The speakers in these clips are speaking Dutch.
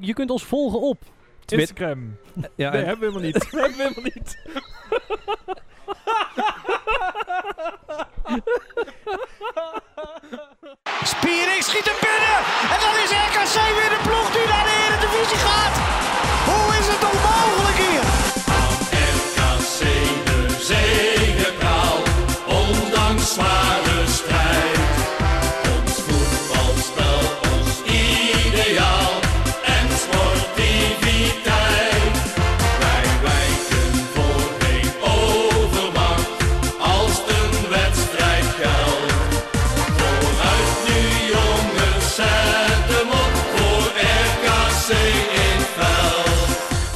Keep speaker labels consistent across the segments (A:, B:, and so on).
A: Je kunt ons volgen op.
B: Instagram.
C: Ja,
B: Nee,
C: en-
B: hebben we helemaal niet. hebben we helemaal niet.
D: Spiering schiet er binnen. En dan is RKC weer de ploeg die naar de Eredivisie gaat. Hoe is het toch mogelijk hier?
E: RKC de zegepraal, ondanks zware strijd.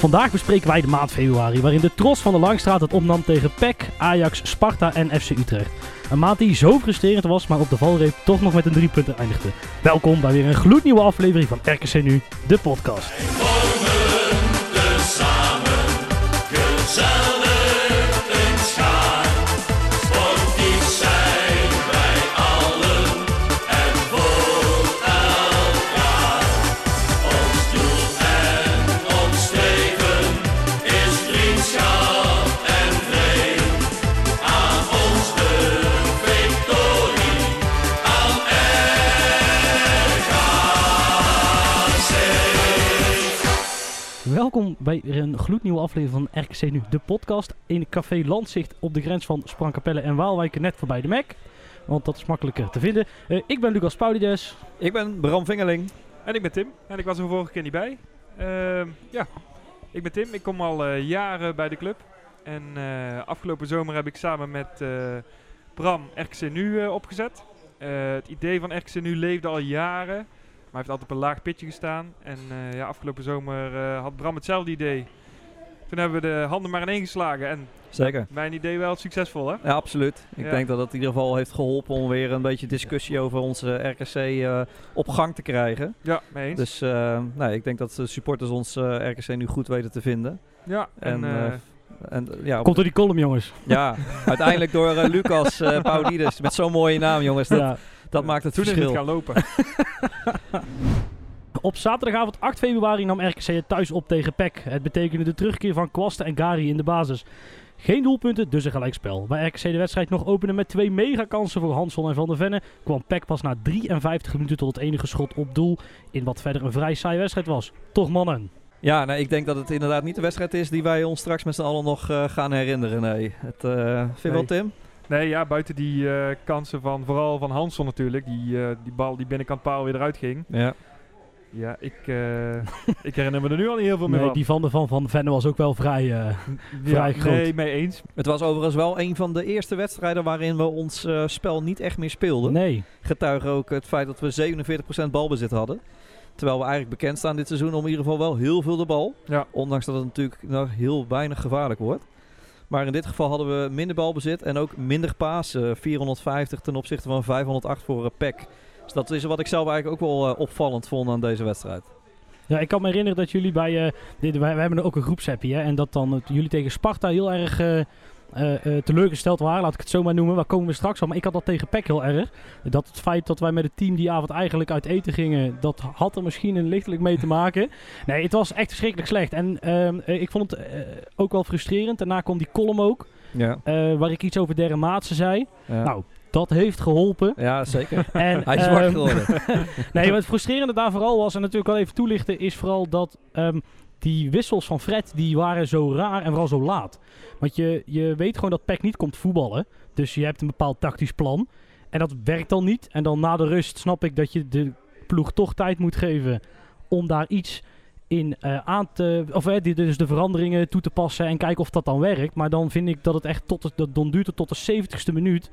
A: Vandaag bespreken wij de maand februari, waarin de Tros van de Langstraat het opnam tegen PEC, Ajax, Sparta en FC Utrecht. Een maand die zo frustrerend was, maar op de valreep toch nog met een drie punten eindigde. Welkom bij weer een gloednieuwe aflevering van RKC Nu, de podcast. Welkom bij weer een gloednieuwe aflevering van RKC Nu, de podcast. In Café Landzicht op de grens van Sprangkapelle en Waalwijk, net voorbij de Mac. Want dat is makkelijker te vinden. Eh, ik ben Lucas Paulides.
C: ik ben Bram Vingerling.
B: En ik ben Tim. En ik was er vorige keer niet bij. Ehm, ja, ik ben Tim. Ik kom al eh, jaren bij de club. En eh, afgelopen zomer heb ik samen met eh, Bram RKC Nu eh, opgezet. Eh, het idee van RKC Nu leefde al jaren. Maar heeft altijd op een laag pitje gestaan. En eh, ja, afgelopen zomer eh, had Bram hetzelfde idee. Toen hebben we de handen maar ineen geslagen. En
C: Zeker.
B: mijn idee wel succesvol, hè?
C: Ja, absoluut. Ik
B: Ja.
C: denk dat het in ieder geval heeft geholpen om weer een beetje discussie over onze RKC eh, op gang te krijgen.
B: Ja, mee eens.
C: Dus nee, ik denk dat de supporters ons RKC nu goed weten te vinden.
B: ja, en,
C: En, En ja, op-
A: Komt door die column, jongens.
C: ja uiteindelijk door Lucas eh Paulides met zo'n mooie naam, jongens. Dat,
A: Ja.
C: Dat maakt het
B: toen is het
C: verschil.
B: gaan lopen.
A: Op zaterdagavond 8 februari nam RKC het thuis op tegen PEC. Het betekende de terugkeer van Kwasten en Gari in de basis. Geen doelpunten, dus een gelijkspel. Waar RKC de wedstrijd nog opende met twee megakansen voor Hansson en Van der Venne, kwam PEC pas na 53 minuten tot het enige schot op doel in wat verder een vrij saaie wedstrijd was. Toch mannen?
C: Ja, nee, ik denk dat het inderdaad niet de wedstrijd is die wij ons straks met z'n allen nog eh, gaan herinneren. Nee, het, eh vind je wel. Tim?
B: Nee, ja, buiten die eh, kansen van vooral van Hansson natuurlijk. Die, eh, die bal die binnenkant paal weer eruit ging.
C: Ja.
B: Ja, ik, eh, ik herinner me er nu al niet heel veel meer van.
A: die van de Van, van Venne was ook wel vrij... eh,
B: ja,
A: vrij groot.
B: Nee, mee eens.
C: Het was overigens wel een van de eerste wedstrijden waarin we ons eh, spel niet echt meer speelden.
A: nee.
C: Getuige ook het feit dat we 47% balbezit hadden. Terwijl we eigenlijk bekend staan dit seizoen om in ieder geval wel heel veel de bal.
B: Ja.
C: Ondanks dat het natuurlijk nog heel weinig gevaarlijk wordt. Maar in dit geval hadden we minder balbezit en ook minder pasen. 450 ten opzichte van 508 voor een PEC. Dus dat is wat ik zelf eigenlijk ook wel eh, opvallend vond aan deze wedstrijd.
A: Ja, ik kan me herinneren dat jullie bij... eh dit, wij, wij hebben ook een groepsappie, hè. En dat dan jullie tegen Sparta heel erg... eh, eh, eh, teleurgesteld waren, laat ik het zo maar noemen. Waar komen we straks al? Maar ik had dat tegen PEC heel erg. Dat het feit dat wij met het team die avond eigenlijk uit eten gingen, dat had er misschien een lichtelijk mee te maken. Nee, het was echt verschrikkelijk slecht. En ehm, eh, ik vond het eh, ook wel frustrerend. Daarna kwam die column ook,
C: Ja,
A: eh, waar ik iets over Derren Maatsen zei.
C: ja.
A: Nou, dat heeft geholpen.
C: ja zeker.
A: En,
C: Hij is zwart
A: ehm,
C: geworden.
A: nee, wat het frustrerende daar vooral was, en natuurlijk wel even toelichten, is vooral dat ehm, die wissels van Fred, die waren zo raar en vooral zo laat. Want je, je weet gewoon dat Peck niet komt voetballen. Dus je hebt een bepaald tactisch plan. En dat werkt dan niet. En dan na de rust snap ik dat je de ploeg toch tijd moet geven om daar iets in eh, aan te... Of die- dus de veranderingen toe te passen en kijken of dat dan werkt. Maar dan vind ik dat het echt tot... het- dat duurt tot de 70ste minuut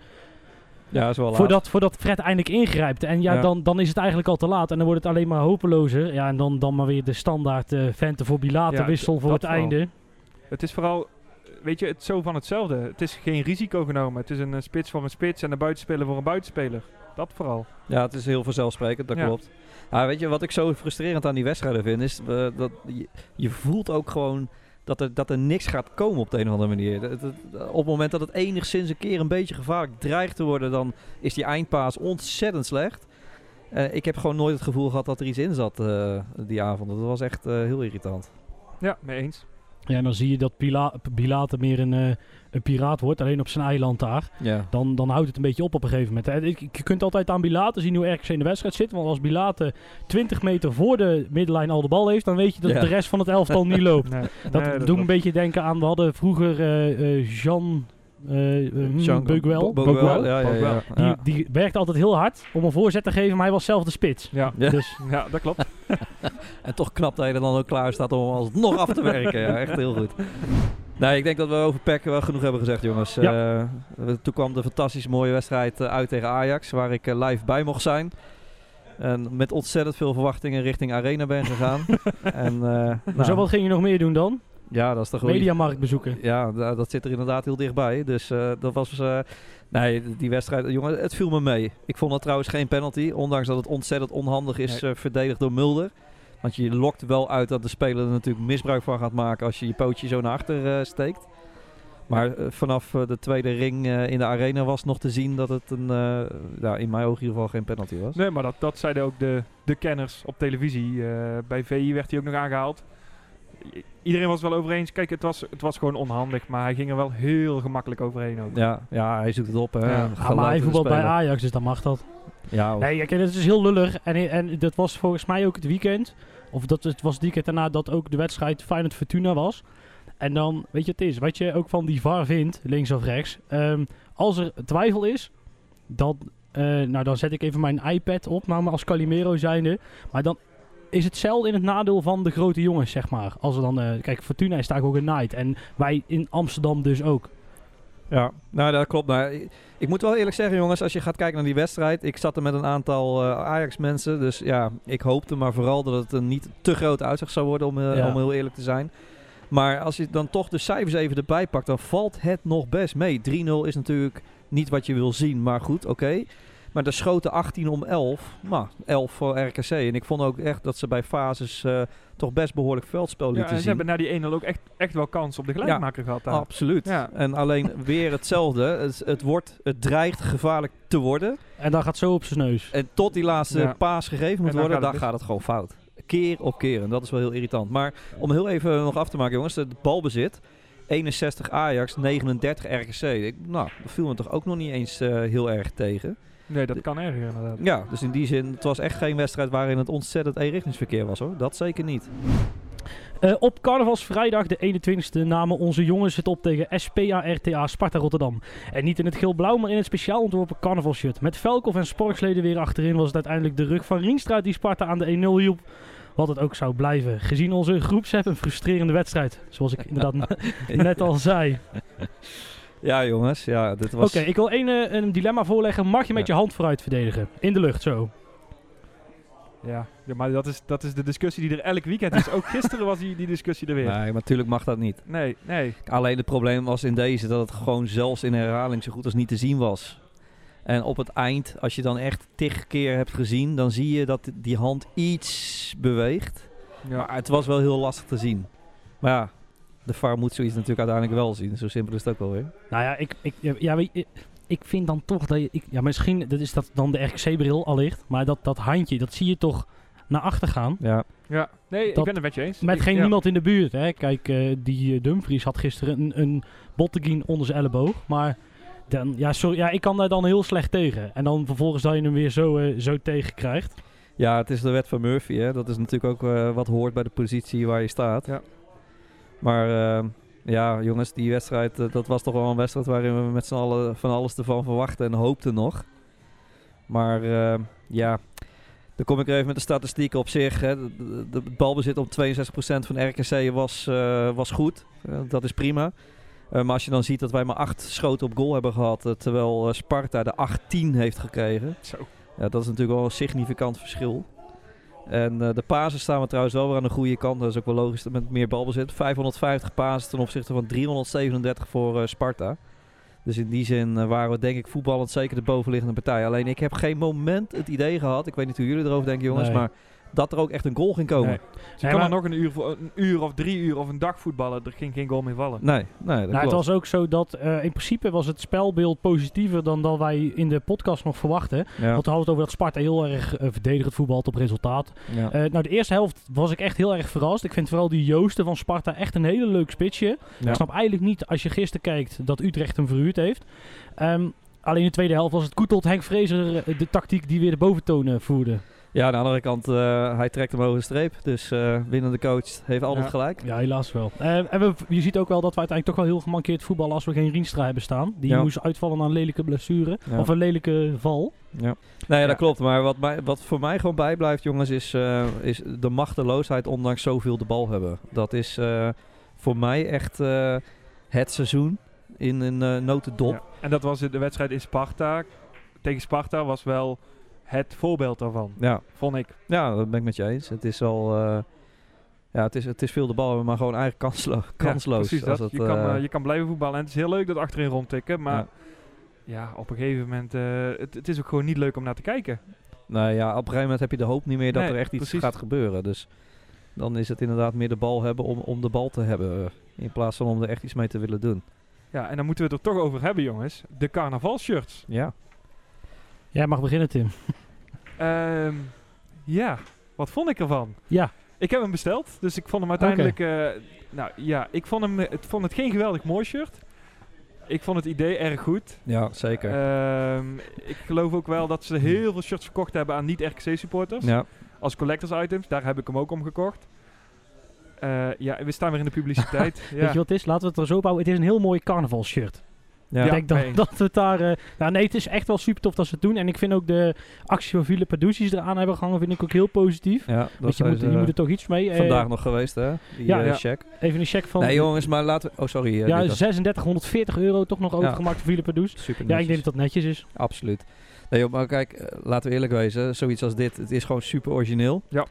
C: Ja, is wel laat.
A: Voordat, voordat Fred eindelijk ingrijpt. En ja,
C: Ja.
A: Dan, dan is het eigenlijk al te laat. En dan wordt het alleen maar hopelozer. Ja, en dan, dan maar weer de standaard eh Vente voor Bilate
B: Ja,
A: wissel voor het
B: vooral.
A: einde.
B: Het is vooral, weet je, het zo van hetzelfde. Het is geen risico genomen. Het is een eh, spits voor een spits en een buitenspeler voor een buitenspeler. Dat vooral.
C: Ja, het is heel vanzelfsprekend, dat
B: Ja.
C: klopt. Ja, weet je, wat ik zo frustrerend aan die wedstrijden vind, is eh, dat je, je voelt ook gewoon dat er, dat er niks gaat komen op de een of andere manier. Dat- dat- op het moment dat het enigszins een keer een beetje gevaarlijk dreigt te worden, dan is die eindpaas ontzettend slecht. Eh, ik heb gewoon nooit het gevoel gehad dat er iets in zat eh, die avond. Dat was echt eh, heel irritant.
B: Ja, mee eens.
A: Ja, en dan zie je dat Pila Pilate meer een, eh, een piraat wordt, alleen op zijn eiland daar.
C: Ja.
A: Dan, dan houdt het een beetje op op een gegeven moment. Je kunt altijd aan Bilate zien hoe RKC in de wedstrijd zit. Want als Bilate 20 meter voor de middenlijn al de bal heeft, dan weet je dat
C: Ja.
A: de rest van het elftal niet loopt.
B: Nee,
A: Dat
B: nee,
A: doet een beetje denken aan, we hadden vroeger eh, eh, Jean
C: Ja, ja, ja, ja.
A: Die, die werkte altijd heel hard om een voorzet te geven, maar hij was zelf de spits.
B: Ja.
C: Ja.
A: Dus
B: ja, dat klopt.
C: En toch knap dat je er dan ook klaar staat om alsnog af te werken. Ja, echt heel goed. Nee, ik denk dat we over PEC wel genoeg hebben gezegd, jongens.
A: Ja.
C: Eh, toen kwam de fantastisch mooie wedstrijd uit tegen Ajax, waar ik live bij mocht zijn. En met ontzettend veel verwachtingen richting Arena ben gegaan. en, eh,
A: maar
C: nou,
A: zo wat ging je nog meer doen dan?
C: Ja, dat is toch gewoon...
A: Mediamarkt bezoeken.
C: Ja, da- dat zit er inderdaad heel dichtbij. Dus eh, dat was... eh, nee, die wedstrijd... Jongen, het viel me mee. Ik vond dat trouwens geen penalty. Ondanks dat het ontzettend onhandig is
B: Nee.
C: eh, verdedigd door Mulder. Want je lokt wel uit dat de speler er natuurlijk misbruik van gaat maken als je je pootje zo naar achter eh, steekt. Maar vanaf eh, de tweede ring eh, in de arena was nog te zien dat het een, eh, ja, in mijn ogen in ieder geval geen penalty was.
B: Nee, maar dat, dat zeiden ook de, de kenners op televisie. Eh, bij VI werd hij ook nog aangehaald. Iedereen was wel over eens. Kijk, het was, het was gewoon onhandig, maar hij ging er wel heel gemakkelijk overheen ook.
C: Ja, ja, hij zoekt het op. Hè.
B: Ja.
A: Maar hij voetbalt bij. Ajax, dus dan mag dat.
C: Ja,
A: Nee, kijk, dat is heel lullig. En, en dat was volgens mij ook het weekend. Of dat, het was het weekend daarna dat ook de wedstrijd Feyenoord-Fortuna was. En dan, weet je wat het is? Wat je ook van die VAR vindt, links of rechts. ehm, als er twijfel is, dan, eh, nou, dan zet ik even mijn iPad op, nou, maar als Calimero zijnde. Maar dan is het zelden in het nadeel van de grote jongens, zeg maar. Als er dan, eh, kijk, Fortuna is daar ook een night. En wij in Amsterdam dus ook.
C: Ja, nou dat klopt. Nou, ik, ik moet wel eerlijk zeggen, jongens, als je gaat kijken naar die wedstrijd. Ik zat er met een aantal eh, Ajax-mensen. Dus ja, ik hoopte maar vooral dat het een niet te grote uitzicht zou worden, om, eh,
A: Ja.
C: om heel eerlijk te zijn. Maar als je dan toch de cijfers even erbij pakt, dan valt het nog best mee. 3-0 is natuurlijk niet wat je wil zien, maar goed, oké. Maar de schoten 18 om 11. Nou, 11 voor RKC. En ik vond ook echt dat ze bij fases eh, toch best behoorlijk veldspel
B: Ja,
C: lieten
B: en ze
C: zien.
B: hebben na die 1-0 ook echt, echt wel kans op de gelijkmaker gehad. Daar.
C: Absoluut.
B: Ja.
C: En alleen weer hetzelfde. Het, het, wordt, het dreigt gevaarlijk te worden.
A: En dan gaat zo op zijn neus.
C: En tot die laatste
B: Ja.
C: paas gegeven moet
B: dan
C: worden,
B: gaat
C: dan
B: het
C: gaat het gewoon fout. Keer op keer. En dat is wel heel irritant. Maar om heel even nog af te maken, jongens. Het balbezit. 61 Ajax, 39 RKC. Ik, nou, dat viel me toch ook nog niet eens eh, heel erg tegen.
B: Nee, dat kan erger inderdaad.
C: Ja, dus in die zin, het was echt geen wedstrijd waarin het ontzettend eenrichtingsverkeer was hoor. Dat zeker niet.
A: Eh, op carnavalsvrijdag de 21e namen onze jongens het op tegen SPA RTA Sparta Rotterdam. En niet in het geel-blauw, maar in het speciaal ontworpen carnavalshirt. Met Velkoff en Sporksleden weer achterin was het uiteindelijk de rug van Rienstra die Sparta aan de 1-0 hielp. Wat het ook zou blijven. Gezien onze groepsapp een frustrerende wedstrijd. Zoals ik inderdaad net al zei.
C: Ja jongens, ja, dit
A: Oké,
C: was...
A: ik wil één eh, een dilemma voorleggen. Mag je met
C: Ja.
A: je hand vooruit verdedigen? In de lucht zo.
B: Ja, ja maar dat is, dat is de discussie die er elk weekend is. Ook gisteren was die, die discussie er weer.
C: Nee, maar natuurlijk mag dat niet.
B: Nee, nee.
C: Alleen het probleem was in deze dat het gewoon zelfs in herhaling zo goed als niet te zien was. En op het eind, als je dan echt tig keer hebt gezien, dan zie je dat die hand iets beweegt.
B: Ja.
C: Maar het was wel heel lastig te zien. Maar ja, de VAR moet zoiets natuurlijk uiteindelijk wel zien. Zo simpel is het ook wel weer.
A: Nou ja, ik, ik, ja, weet je, ik vind dan toch dat je... Ik, ja, misschien dat is dat dan de RKC-bril allicht. Maar dat, dat handje, dat zie je toch naar achter gaan.
C: Ja,
B: ja. Nee,
A: Dat-
B: ik ben het met je eens.
A: Met
B: Ik-
A: geen
B: ja.
A: niemand in de buurt. Hè. Kijk, eh, die eh, Dumfries had gisteren een, een botteguin onder zijn elleboog. Maar dan, ja, sorry, ja, ik kan daar dan heel slecht tegen. En dan vervolgens dat je hem weer zo, eh, zo tegen krijgt.
C: ja het is de wet van Murphy. Hè. Dat is natuurlijk ook eh, wat hoort bij de positie waar je staat.
B: Ja.
C: Maar eh, ja, jongens, die wedstrijd, eh, dat was toch wel een wedstrijd waarin we met z'n allen van alles ervan verwachten en hoopten nog. Maar eh, ja, dan kom ik er even met de statistieken op zich. Hè. De balbezit op 62% van RKC was, eh, was goed. Eh, dat is prima. Maar als je dan ziet dat wij maar acht schoten op goal hebben gehad, eh, terwijl Sparta de 18 heeft gekregen.
B: Zo.
C: Ja, dat is natuurlijk wel een significant verschil. En eh, de pasen staan we trouwens wel weer aan de goede kant. Dat is ook wel logisch dat met meer balbezit. 550 pasen ten opzichte van 337 voor eh, Sparta. Dus in die zin eh, waren we denk ik voetballend zeker de bovenliggende partij. Alleen ik heb geen moment het idee gehad, ik weet niet hoe jullie erover denken jongens,
A: Nee.
C: maar dat er ook echt een goal ging komen.
B: Nee.
C: Nee,
B: Dus je
A: Nee,
B: kan
A: maar-
B: er nog een uur, voor- een uur of drie uur of een dag voetballen. Er ging geen goal meer vallen.
C: nee, dat
A: Nou, het was ook zo dat eh, in principe was het spelbeeld positiever dan dat wij in de podcast nog verwachten.
C: ja.
A: Want we hadden het over dat Sparta heel erg eh, verdedigend voetbalt op resultaat.
C: Ja.
A: Eh, nou, de eerste helft was ik echt heel erg verrast. Ik vind vooral die Joosten van Sparta echt een hele leuk spitsje.
C: Ja.
A: Ik snap eigenlijk niet, als je gisteren kijkt, dat Utrecht hem verhuurd heeft. Ehm, alleen in de tweede helft was het Koetelt Henk Vrezer de tactiek die weer de boventoon eh, voerde.
C: Ja, aan de andere kant, eh, hij trekt hem over de streep. Dus eh winnende coach heeft altijd
B: Ja.
C: gelijk.
A: Ja, helaas wel. Eh, en we, je ziet ook wel dat we uiteindelijk toch wel heel gemankeerd voetballen als we geen Rienstra hebben staan. Die
C: Ja.
A: moest uitvallen aan een lelijke blessure.
C: Ja.
A: Of een lelijke val.
C: Ja. Nee, ja, dat klopt. Maar wat, mij, wat voor mij gewoon bijblijft, jongens, is, eh, is de machteloosheid ondanks zoveel de bal hebben. Dat is eh, voor mij echt eh, het seizoen in een notendop.
B: Ja. En dat was de wedstrijd in Sparta. Tegen Sparta was wel het voorbeeld daarvan,
C: Ja.
B: vond ik.
C: ja, dat ben ik met je eens. Het is wel... eh, ja, het is, het is veel de bal maar gewoon eigenlijk kanslo kansloos.
B: Ja,
C: als
B: dat.
C: het,
B: je, kan,
C: eh,
B: eh, je kan blijven voetballen. En het is heel leuk dat achterin rondtikken. Maar
C: Ja.
B: ja, op een gegeven moment... eh, het, het is ook gewoon niet leuk om naar te kijken.
C: Nou ja, op een gegeven moment heb je de hoop niet meer dat
B: Nee,
C: er echt iets
B: precies.
C: gaat gebeuren. Dus dan is het inderdaad meer de bal hebben om, om de bal te hebben. In plaats van om er echt iets mee te willen doen.
B: Ja, en dan moeten we het er toch over hebben, jongens. De carnavalshirts.
C: Ja.
A: Jij mag beginnen, Tim.
B: Ehm, ja, wat vond ik ervan?
A: Ja.
B: Ik heb hem besteld, dus ik vond hem uiteindelijk... eh, nou ja, ik vond, hem, het vond het geen geweldig mooi shirt. Ik vond het idee erg goed.
C: Ja, zeker.
B: Ehm, ik geloof ook wel dat ze heel veel shirts verkocht hebben aan niet-RKC-supporters.
C: ja.
B: Als collectors items. Daar heb ik hem ook om gekocht. Eh, ja, we staan weer in de publiciteit. ja.
A: Weet je wat het is? Laten we het er zo bouwen. Het is een heel mooi carnavalshirt.
C: Ja.
A: ik denk dat, dat we het daar... eh, nou nee, het is echt wel super tof dat ze het doen. En ik vind ook de actie van Philip Paducci's eraan hebben gehangen, vind ik ook heel positief.
C: Ja, dat
A: Want je moet, je moet er toch iets mee. Eh,
C: vandaag nog geweest, hè? Die
A: ja.
C: eh,
B: Ja.
C: check.
A: Even een check van...
C: Nee, jongens, maar laten we... Oh, sorry. eh,
A: ja,
C: Lucas.
A: 3640 euro toch nog overgemaakt voor Philip Paducci.
C: Super
A: Ja, ik denk dat dat netjes is.
C: Absoluut. Nee, joh, maar kijk, eh, laten we eerlijk wezen. Zoiets als dit, het is gewoon super origineel.
B: Ja.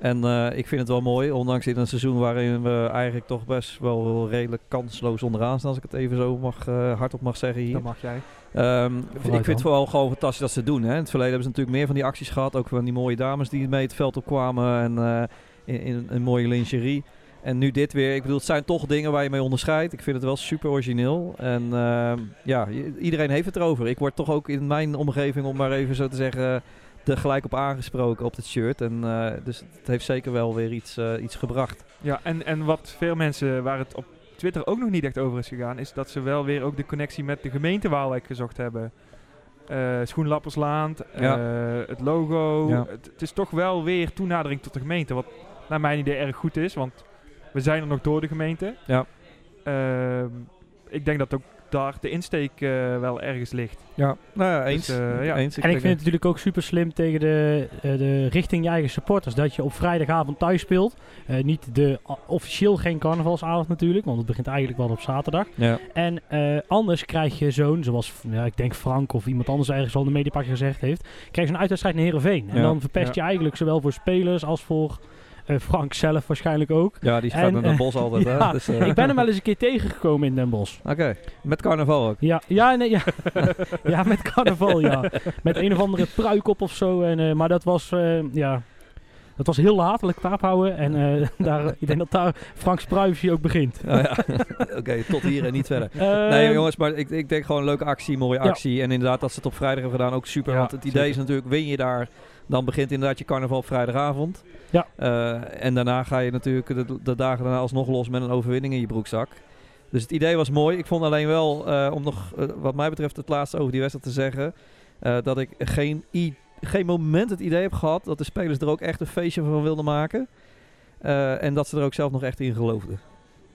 C: En eh, ik vind het wel mooi, ondanks in een seizoen waarin we eigenlijk toch best wel redelijk kansloos onderaan staan, als ik het even zo mag, eh, hardop mag zeggen hier.
B: Dat mag jij.
C: Ehm, ik vind het vooral gewoon fantastisch dat ze het doen. Hè. In het verleden hebben ze natuurlijk meer van die acties gehad. Ook van die mooie dames die mee het veld opkwamen en eh, in, in een mooie lingerie. En nu dit weer. Ik bedoel, het zijn toch dingen waar je mee onderscheidt. Ik vind het wel super origineel. En ehm, ja, iedereen heeft het erover. Ik word toch ook in mijn omgeving, om maar even zo te zeggen, er gelijk op aangesproken op het shirt. En eh, dus het heeft zeker wel weer iets, eh, iets gebracht.
B: Ja, en, en wat veel mensen waar het op Twitter ook nog niet echt over is gegaan, is dat ze wel weer ook de connectie met de gemeente Waalwijk gezocht hebben.
C: Ja.
B: eh, het logo.
C: Ja.
B: Het, het is toch wel weer toenadering tot de gemeente, wat naar mijn idee erg goed is, want we zijn er nog door de gemeente.
C: Ja.
B: Ehm, ik denk dat ook daar de insteek eh, wel ergens ligt.
C: Ja, nou ja, eens.
B: Dus, eh, ja.
C: eens.
A: En ik vind het natuurlijk ook super slim tegen de, eh, de richting je eigen supporters. Dat je op vrijdagavond thuis speelt. Eh, niet de officieel geen carnavalsavond natuurlijk, want het begint eigenlijk wel op zaterdag.
C: Ja.
A: En eh, anders krijg je zo'n, zoals ja, ik denk Frank of iemand anders ergens al in de mediapak gezegd heeft, krijg je een uitwedstrijd naar Heerenveen. En
C: Ja.
A: dan verpest je eigenlijk zowel voor spelers als voor Frank zelf waarschijnlijk ook.
C: Ja, die gaat
A: En,
C: naar Den
A: eh,
C: Bos altijd. hè?
A: ja,
C: Dus, eh,
A: Ik ben hem wel eens een keer tegengekomen in Den Bosch.
C: Oké, met carnaval ook.
A: Ja, ja, nee, ja. ja, met carnaval, ja. Met een of andere pruik op of zo. En, eh, maar dat was, eh, ja... Dat was heel laat, laat ik het houden. En eh, daar, ik denk dat daar Frank's privacy ook begint.
C: Oh, ja. Oké, tot hier en niet verder.
A: Eh,
C: Nee jongens, maar ik, ik denk gewoon leuke actie, mooie
A: Ja.
C: actie. En inderdaad dat ze het op vrijdag hebben gedaan, ook super.
A: Ja,
C: want het idee
A: zeker.
C: is natuurlijk, win je daar, dan begint inderdaad je carnaval op vrijdagavond.
A: Ja.
C: Eh, en daarna ga je natuurlijk de, de dagen daarna alsnog los met een overwinning in je broekzak. Dus het idee was mooi. Ik vond alleen wel, eh, om nog wat mij betreft het laatste over die wedstrijd te zeggen, dat ik geen, i- geen moment het idee heb gehad dat de spelers er ook echt een feestje van wilden maken. Eh, en dat ze er ook zelf nog echt in geloofden.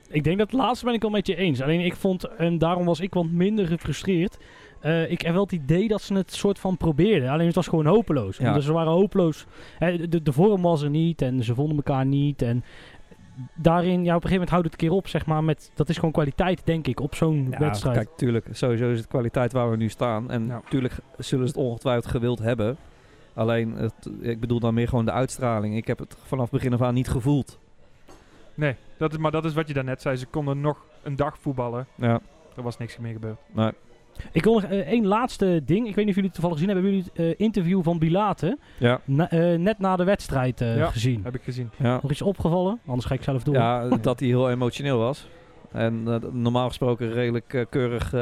A: Ik denk dat het laatste ben ik al met je eens. Alleen ik vond, en daarom was ik wat minder gefrustreerd. eh, ik heb wel het idee dat ze het soort van probeerden. Alleen het was gewoon hopeloos.
C: Ja.
A: Dus ze waren hopeloos. Hè, de, de vorm was er niet en ze vonden elkaar niet. En daarin, ja, op een gegeven moment houdt het een keer op, zeg maar. Met, dat is gewoon kwaliteit, denk ik, op zo'n
C: Ja,
A: wedstrijd.
C: Kijk, tuurlijk, sowieso is het kwaliteit waar we nu staan. En
B: Ja.
C: natuurlijk zullen ze het ongetwijfeld gewild hebben. Alleen, het, ik bedoel dan meer gewoon de uitstraling. Ik heb het vanaf begin af aan niet gevoeld.
B: Nee, dat is, maar dat is wat je daarnet zei. Ze konden nog een dag voetballen.
C: Ja,
B: Er was niks meer gebeurd.
C: nee.
A: Ik wil nog eh, één laatste ding. Ik weet niet of jullie het toevallig gezien hebben. Hebben jullie het eh, interview van Bilate
C: Ja,
A: na- eh, net na de wedstrijd eh,
B: Ja.
A: gezien?
B: Heb ik gezien.
C: ja.
A: Nog iets opgevallen? Anders ga ik zelf door.
C: ja dat hij heel emotioneel was. En normaal gesproken redelijk keurig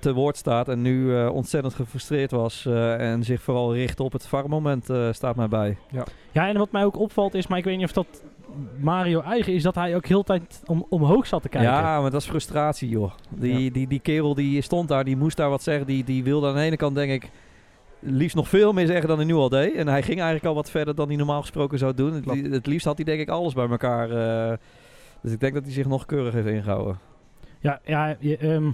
C: te woord staat. En nu eh, ontzettend gefrustreerd was. eh, en zich vooral richt op het VAR-moment eh, staat mij bij.
A: Ja, en wat mij ook opvalt is, maar ik weet niet of dat Mario eigen is, dat hij ook heel de tijd om, omhoog zat te kijken.
C: Ja, maar dat is frustratie, joh. Die, die, die kerel die stond daar, die moest daar wat zeggen. Die, die wilde aan de ene kant, denk ik, liefst nog veel meer zeggen dan hij nu al deed. En hij ging eigenlijk al wat verder dan hij normaal gesproken zou doen. Het, liefst had hij, denk ik, alles bij elkaar. eh, dus ik denk dat hij zich nog keurig heeft ingehouden.
A: Ja, ja je, ehm,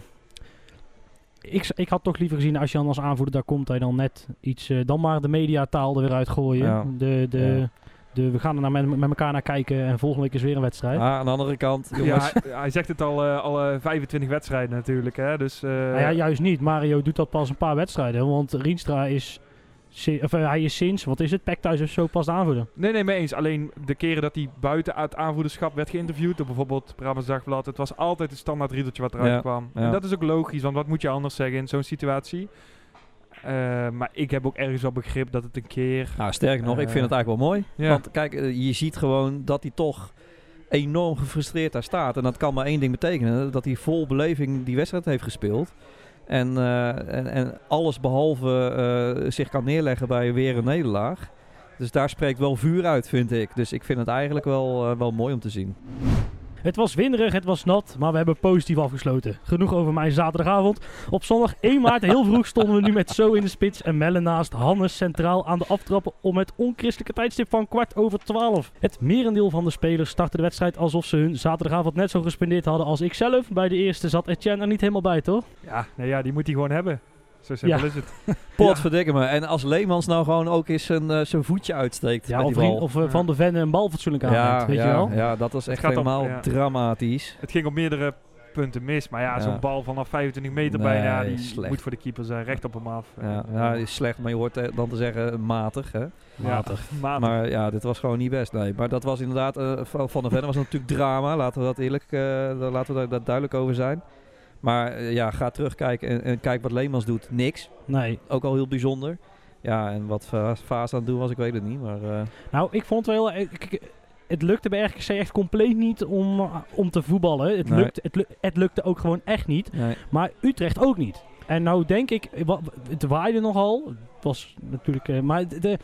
A: ik, ik had toch liever gezien als je dan als aanvoerder daar komt, je dan net iets, eh, dan maar de mediataal er weer uitgooien.
C: Ja.
A: De, de,
C: Ja.
A: de, we gaan er naar met, met elkaar naar kijken en volgende week is weer een wedstrijd.
C: Ah, aan de andere kant,
B: Ja, hij, hij zegt het al, eh, al eh, 25 wedstrijden natuurlijk. Hè? Dus, eh,
A: Nou ja, juist niet. Mario doet dat pas een paar wedstrijden, want Rienstra is, si- of, eh, hij is sinds, wat is het, Pek thuis of zo pas de aanvoerder.
B: Nee, nee, mee eens. Alleen de keren dat hij buiten het aanvoederschap werd geïnterviewd, door bijvoorbeeld Brabants Dagblad, het was altijd het standaard riedeltje wat eruit
C: Ja,
B: kwam.
C: ja.
B: En dat is ook logisch, want wat moet je anders zeggen in zo'n situatie? Eh, maar ik heb ook ergens wel begrip dat het een keer...
C: Nou, sterker nog, ik
B: Eh,
C: vind het eigenlijk wel mooi.
B: Ja.
C: Want kijk, eh, je ziet gewoon dat hij toch enorm gefrustreerd daar staat. En dat kan maar één ding betekenen. Dat hij vol beleving die wedstrijd heeft gespeeld. En, eh, en, en alles behalve eh, zich kan neerleggen bij weer een nederlaag. Dus daar spreekt wel vuur uit, vind ik. Dus ik vind het eigenlijk wel, eh, wel mooi om te zien.
A: Het was winderig, het was nat, maar we hebben positief afgesloten. Genoeg over mijn zaterdagavond. Op zondag 1 maart, heel vroeg, stonden we nu met Zo in de spits en Melle naast Hannes centraal aan de aftrappen om het onchristelijke tijdstip van kwart over 12. Het merendeel van de spelers startte de wedstrijd alsof ze hun zaterdagavond net zo gespendeerd hadden als ik zelf. Bij de eerste zat Etienne er niet helemaal bij, toch?
B: Ja, nee, ja, die moet hij gewoon hebben. Zo simpel
A: Ja.
B: is het.
C: Potverdikke me. En als Leemans nou gewoon ook eens zijn, eh, zijn voetje uitsteekt
A: Ja, of,
C: die
A: eh, Van de Ven een bal fatsoenlijk
C: ja,
A: weet
C: ja,
A: je wel?
C: ja, dat was echt helemaal
B: ja.
C: dramatisch.
B: Het ging op meerdere punten mis. Maar ja,
C: Ja.
B: zo'n bal vanaf 25 meter
C: Nee,
B: bijna, die
C: slecht.
B: moet voor de keeper zijn. Recht op hem af.
C: Ja, ja, is slecht, maar je hoort eh, dan te zeggen matig. Hè?
A: Matig.
B: Ja, matig.
C: Maar ja, dit was gewoon niet best. Nee. Maar dat was inderdaad, eh, van de Ven was natuurlijk drama. Laten we dat eerlijk, eh, laten we daar, daar duidelijk over zijn. Maar eh, ja, ga terugkijken en, en kijk wat Leemans doet. Niks.
A: Nee.
C: Ook al heel bijzonder. Ja, en wat Va- Vaas aan het doen was, ik weet het niet. Maar eh,
A: Nou, ik vond het wel... ik- Het lukte bij RKC echt compleet niet om, om te voetballen. Het,
C: Nee.
A: lukt, het, lu- het lukte ook gewoon echt niet.
C: nee.
A: Maar Utrecht ook niet. En nou denk ik, het waaide nogal. Het was natuurlijk, eh, maar de,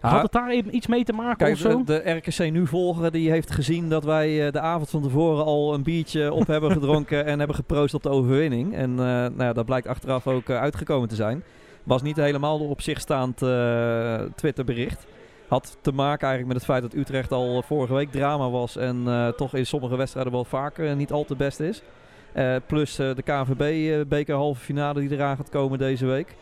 A: had het daar even iets mee te maken
C: Kijk,
A: of zo?
C: de, de RKC nu volger, die heeft gezien dat wij eh, de avond van tevoren al een biertje op hebben gedronken en hebben geproost op de overwinning. En eh, nou ja, dat blijkt achteraf ook eh, uitgekomen te zijn. Was niet helemaal op zich staand eh, Twitterbericht. Had te maken eigenlijk met het feit dat Utrecht al vorige week drama was en toch in sommige wedstrijden wel vaak eh, niet al te best is. Plus de KNVB-beker halve finale die eraan gaat komen deze week.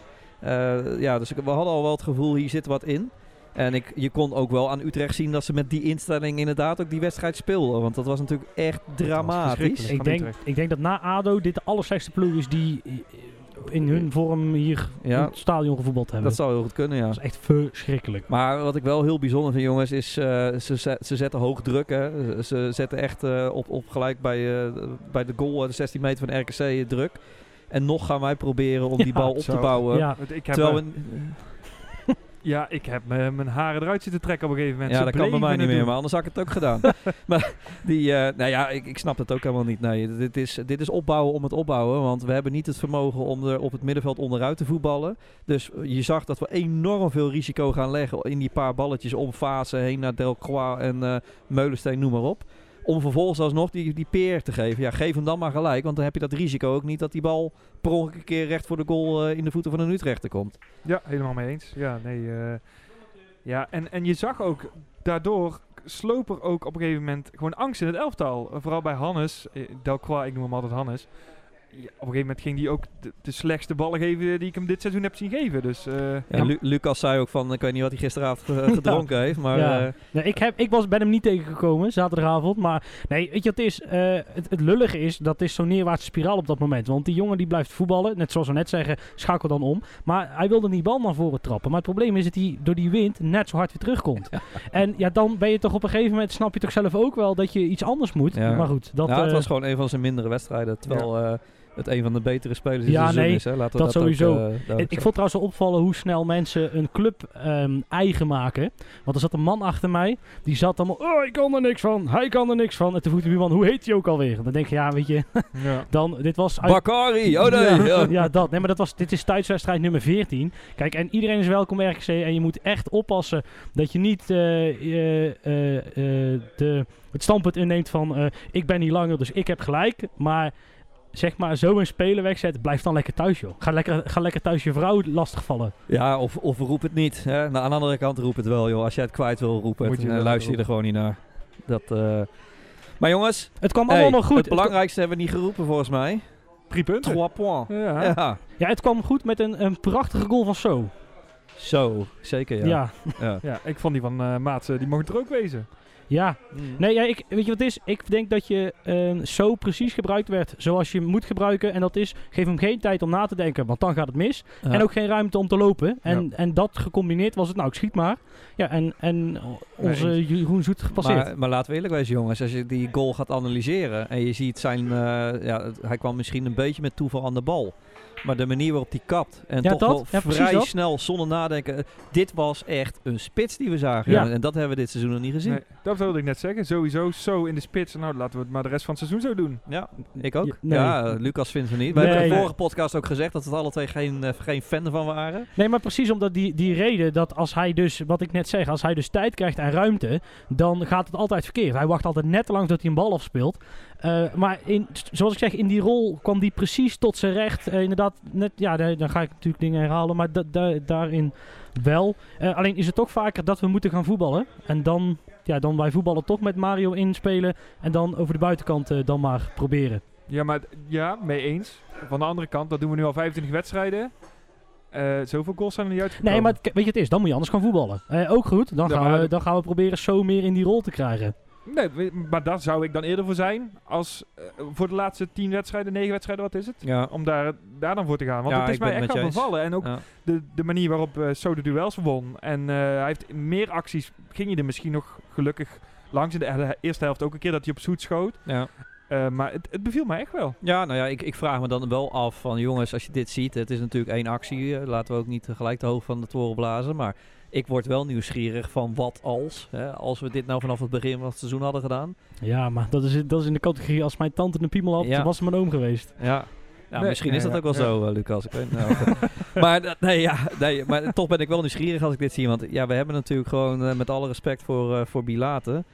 C: Ja, dus we hadden al wel het gevoel, hier zit wat in. En ik, je kon ook wel aan Utrecht zien dat ze met die instelling inderdaad ook die wedstrijd speelden. Want dat was natuurlijk echt dramatisch.
A: ik,
B: van
A: denk,
B: Utrecht.
A: ik denk dat na ADO dit de allerslechtste ploeg is die in hun vorm hier
C: Ja.
A: in het stadion gevoetbald hebben.
C: Dat zou heel goed kunnen, ja.
A: Dat is echt verschrikkelijk.
C: Maar wat ik wel heel bijzonder vind, jongens, is eh, ze, ze, ze zetten hoog druk. Hè. Ze zetten echt eh, op, op gelijk bij, eh, bij de goal, de 16 meter van RKC druk. En nog gaan wij proberen om die bal op
B: zo.
C: te bouwen.
A: Ja,
B: Ik heb,
C: Terwijl we,
B: ja, ik heb me- mijn haren eruit zitten trekken op een gegeven moment.
C: ja,
B: Ze
C: dat kan bij mij niet meer, maar anders had ik het ook gedaan. maar die, eh, nou ja, ik, ik snap het ook helemaal niet. Nee, dit is, dit is opbouwen om het opbouwen, want we hebben niet het vermogen om er op het middenveld onderuit te voetballen. Dus je zag dat we enorm veel risico gaan leggen in die paar balletjes om fase heen naar Delcroix en eh Meulensteen, noem maar op. Om vervolgens alsnog die, die peer te geven. Ja, geef hem dan maar gelijk, want dan heb je dat risico ook niet dat die bal per ongeluk een keer recht voor de goal eh, in de voeten van een Utrechter komt.
B: Ja, helemaal mee eens. Ja, nee. eh, ja, en, en je zag ook daardoor sloop er ook op een gegeven moment gewoon angst in het elftal. Vooral bij Hannes, eh, Delcroix, ik noem hem altijd Hannes. Ja, op een gegeven moment ging hij ook de, de slechtste ballen geven die ik hem dit seizoen heb zien geven. Dus eh,
C: Ja,
A: Ja.
C: Lu- Lucas zei ook van, ik weet niet wat hij gisteravond eh, gedronken heeft, maar...
A: Ja.
C: eh,
A: Nee, ik, heb, ik was, ben hem niet tegengekomen zaterdagavond. Maar nee, weet je wat het is? Eh, het, het lullige is, dat is zo'n neerwaartse spiraal op dat moment. Want die jongen die blijft voetballen. Net zoals we net zeggen, schakel dan om. Maar hij wilde die bal naar voren trappen. Maar het probleem is dat hij door die wind net zo hard weer terugkomt. En ja, dan ben je toch op een gegeven moment, snap je toch zelf ook wel dat je iets anders moet.
C: Ja.
A: Maar goed, dat...
C: ja, het
A: eh,
C: was gewoon een van zijn mindere wedstrijden. Terwijl, eh, het een van de betere spelers in
A: Ja, nee,
C: is. Hè? Laten we
A: dat
C: dat,
A: sowieso.
C: Ook, eh,
A: Ik, vond trouwens wel opvallen hoe snel mensen een club ehm, eigen maken. Want er zat een man achter mij, die zat allemaal, oh, ik kan er niks van, hij kan er niks van. En toen vroeg de buurman, hoe heet hij ook alweer? Dan denk je, ja, weet je,
B: Ja.
A: dan, dit was... uit-
C: Bakari, oh nee!
A: Ja,
C: Ja.
A: ja, dat. Nee, maar dat was, dit is thuiswedstrijd nummer 14. Kijk, en iedereen is welkom bij RKC. En je moet echt oppassen dat je niet eh, eh, de, het standpunt inneemt van... eh, ik ben hier langer, dus ik heb gelijk. Maar zeg maar, zo een speler wegzetten, blijf dan lekker thuis, joh. Ga lekker, ga lekker thuis je vrouw lastigvallen.
C: Ja, of, of roep het niet. Hè? Nou, aan de andere kant roep het wel, joh. Als jij het kwijt wil roepen,
B: Moet je
C: dan
B: wel
C: luister je er gewoon niet naar. Dat, eh, Maar jongens,
A: Het kwam
C: hey,
A: allemaal nog goed.
C: het belangrijkste hebben we niet geroepen volgens mij.
B: Drie punten.
C: Trois points.
B: Ja.
C: Ja.
A: ja, het kwam goed met een, een prachtige goal van So.
C: Zo, zeker ja.
A: Ja.
C: Ja.
B: Ja, ik vond die van eh eh, die mocht er ook wezen.
A: Ja. Nee, ja, ik, weet je wat het is? Ik denk dat je eh, zo precies gebruikt werd zoals je hem moet gebruiken. En dat is, geef hem geen tijd om na te denken, want dan gaat het mis.
C: Ja.
A: En ook geen ruimte om te lopen. En,
B: Ja.
A: en dat gecombineerd was het, nou, ik schiet maar. Ja, en, en onze
B: Nee,
A: Jeroen Zoet gepasseerd.
C: Maar, maar laten we eerlijk wezen, jongens. Als je die goal gaat analyseren en je ziet zijn... eh, ja, hij kwam misschien een beetje met toeval aan de bal. Maar de manier waarop hij kapt en
A: Ja,
C: toch
A: dat.
C: wel
A: Ja,
C: vrij
A: dat.
C: snel, zonder nadenken. eh, Dit was echt een spits die we zagen.
A: Ja.
C: En dat hebben we dit seizoen nog niet gezien.
B: Nee, dat wilde ik net zeggen. Sowieso zo in de spits. Nou, laten we het maar de rest van het seizoen zo doen.
C: Ja, ik ook.
A: Ja, nee.
C: Ja, Lucas vindt het niet. We
A: Nee.
C: hebben in de
A: Nee.
C: vorige podcast ook gezegd dat we het alle twee geen, eh, geen fan van waren.
A: Nee, maar precies omdat die, die reden dat als hij dus, wat ik net zeg, als hij dus tijd krijgt en ruimte, dan gaat het altijd verkeerd. Hij wacht altijd net te lang dat hij een bal afspeelt. Eh, maar in, zoals ik zeg, in die rol kwam die precies tot zijn recht. Eh, inderdaad, net, ja, daar- dan ga ik natuurlijk dingen herhalen, maar da- da- daarin wel. Alleen is het toch vaker dat we moeten gaan voetballen. En dan, ja, dan wij voetballen toch met Mario inspelen en dan over de buitenkant eh, dan maar proberen.
B: Ja, maar ja, mee eens. Van de andere kant, dat doen we nu al 25 wedstrijden. Eh, zoveel goals zijn er niet uitgekomen.
A: Nee, maar weet je, het is, dan moet je anders gaan voetballen. Eh, ook goed, dan
B: Ja,
A: gaan, we, dan gaan we proberen zo meer in die rol te krijgen.
B: Nee, maar daar zou ik dan eerder voor zijn als eh, voor de laatste 10 wedstrijden, 9 wedstrijden, wat is het?
C: Ja.
B: Om daar, daar dan voor te gaan. Want
C: Ja,
B: het is mij echt
C: eens.
B: bevallen. En ook
C: Ja.
B: de, de manier waarop eh So de duels won. En eh, hij heeft meer acties, ging je er misschien nog gelukkig langs in de eerste helft ook een keer dat hij op zoet schoot.
C: Ja.
B: Eh, maar het, het beviel mij echt wel.
C: Ja, nou ja, ik, ik vraag me dan wel af van jongens, als je dit ziet, het is natuurlijk één actie, eh, laten we ook niet gelijk te hoog van de toren blazen, maar ik word wel nieuwsgierig van wat als, hè, als we dit nou vanaf het begin van het seizoen hadden gedaan.
A: Ja, maar dat is, dat is in de categorie als mijn tante een piemel had,
C: Ja.
A: was ze mijn oom geweest.
C: Ja. Ja,
B: Nee,
C: misschien is dat
B: ja,
C: ook wel
B: ja.
C: zo, eh, Lucas. Ik weet, nou, maar, dat- nee, ja, nee, maar toch ben ik wel nieuwsgierig als ik dit zie. Want ja, we hebben natuurlijk gewoon eh, met alle respect voor, uh, voor Bilate.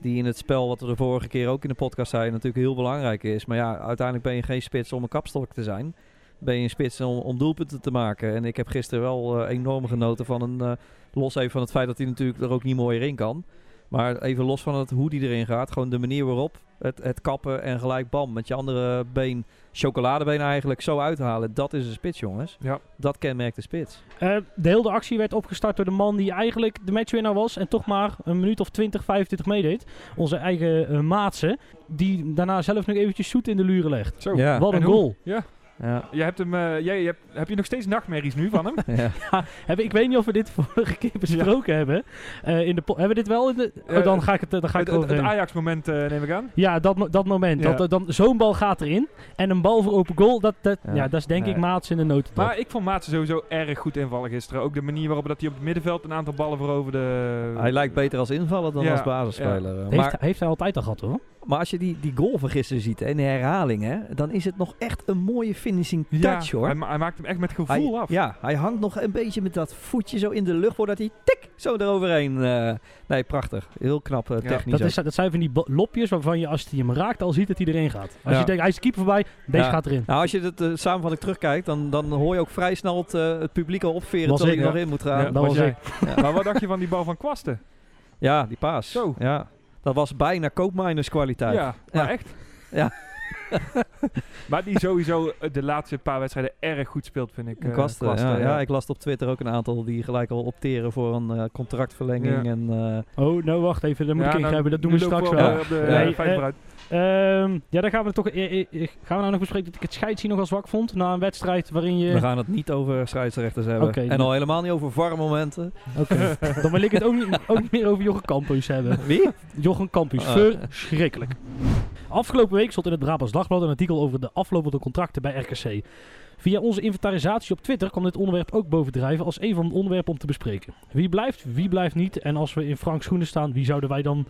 C: Die in het spel, wat we de vorige keer ook in de podcast zeiden, natuurlijk heel belangrijk is. Maar ja, uiteindelijk ben je geen spits om een kapstok te zijn. Ben je een spits om, om doelpunten te maken. En ik heb gisteren wel eh, enorm genoten van een... eh, los even van het feit dat hij natuurlijk er ook niet mooier in kan. Maar even los van het, hoe die erin gaat. Gewoon de manier waarop. Het, het kappen en gelijk bam. Met je andere been, chocoladebeen eigenlijk, zo uithalen. Dat is een spits, jongens.
B: Ja.
C: Dat kenmerkt de spits.
A: Eh, de hele actie werd opgestart door de man die eigenlijk de matchwinnaar was. En toch maar een minuut of 20, 25 meedeed. Onze eigen Maatse. Die daarna zelf nog eventjes zoet in de luren legt.
B: Zo.
C: Ja.
A: Wat
B: En
A: een
B: hoe?
A: goal.
B: Ja.
C: Ja.
B: Je hebt hem, eh, jij, je hebt, heb je nog steeds nachtmerries nu van hem?
C: ja.
A: Heb, ik weet niet of we dit vorige keer besproken hebben. Eh, in de hebben we dit wel in de... Oh,
B: Eh,
A: dan ga ik het, dan ga ik
B: het het. Ajax-moment eh, neem ik aan.
A: Ja, dat, mo- dat moment.
B: Ja.
A: Dat, dan Zo'n bal gaat erin. En een bal voor open goal. Dat, dat, ja.
C: Ja.
A: dat is denk
C: Nee.
A: ik Maats in de notendop.
B: Maar ik vond Maatsen sowieso erg goed invallen gisteren. Ook de manier waarop dat hij op het middenveld een aantal ballen veroverde.
C: Hij lijkt beter als invaller dan
B: Ja,
C: als basisspeler.
A: heeft,
C: Maar,
A: heeft hij altijd al gehad hoor.
C: Maar als je die, die goal van gisteren ziet, in de herhaling, hè, dan is het nog echt een mooie finishing
B: Ja,
C: touch, hoor.
B: Hij, ma- hij maakt hem echt met gevoel
C: Hij,
B: af.
C: Ja, hij hangt nog een beetje met dat voetje zo in de lucht voordat hij tik zo eroverheen. eh nee, prachtig. Heel knap eh,
B: Ja.
C: technisch.
A: Dat, is, dat zijn van die lopjes waarvan je als hij hem raakt al ziet dat hij erin gaat. Als
C: Ja.
A: je denkt hij is de keeper voorbij, deze
C: Ja.
A: gaat erin.
C: Nou, als je het uh, samenvatting terugkijkt, dan, dan hoor je ook vrij snel het, eh, het publiek al opveren
A: ik,
C: hij
B: ja.
C: nog in moet gaan.
B: Ja,
C: Ja,
A: dat was ik.
B: Maar wat dacht je van die bal van Kwasten?
C: die paas.
B: Zo.
C: Ja. Dat was bijna koopminers kwaliteit.
B: Ja, maar
C: Ja.
B: echt.
C: Ja.
B: maar die sowieso eh, de laatste paar wedstrijden erg goed speelt, vind ik. eh,
C: Kwasten,
B: Kwasten,
C: ja, ja. ik las op Twitter ook een aantal die gelijk al opteren voor een eh, contractverlenging.
B: Ja.
C: En, eh,
A: Oh, nou wacht even, dat moet
B: Ja,
A: ik
B: nou,
A: ingrijpen. Dat doen we straks wel.
B: op de
C: Ja.
A: Nee, Ehm, ja, dan gaan we toch. eh, eh, eh, gaan we nou nog bespreken dat ik het scheidsie nog al zwak vond na een wedstrijd waarin je.
C: We gaan het niet over scheidsrechters hebben. En al helemaal niet over VAR-momenten.
A: Oké. dan wil ik het ook niet, ook niet meer over Jochem Campus hebben.
C: Wie?
A: Jochem Campus,
C: Ah.
A: verschrikkelijk. Afgelopen week stond in het Brabants Dagblad een artikel over de aflopende contracten bij RKC. Via onze inventarisatie op Twitter kwam dit onderwerp ook bovendrijven als een van de onderwerpen om te bespreken. Wie blijft, wie blijft niet en als we in Frank schoenen staan, wie zouden wij dan...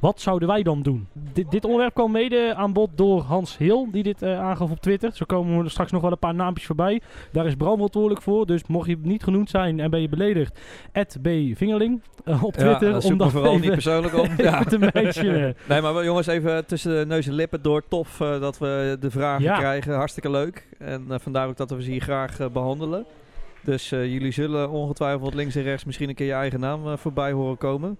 A: Wat zouden wij dan doen? Dit, dit onderwerp kwam mede aan bod door Hans Heel, die dit eh, aangaf op Twitter. Zo komen er straks nog wel een paar naampjes voorbij. Daar is Bram verantwoordelijk voor, dus mocht je niet genoemd zijn en ben je beledigd, B. Vingerling eh, op Twitter.
C: Ja,
A: om dat
C: vooral niet persoonlijk op. ja.
A: te mentionen.
C: Nee, maar wel, jongens, even tussen de neus en lippen door. Tof eh, dat we de vragen
A: Ja.
C: krijgen. Hartstikke leuk. En vandaar ook dat we ze hier graag eh, behandelen. Dus jullie zullen ongetwijfeld links en rechts misschien een keer je eigen naam voorbij horen komen.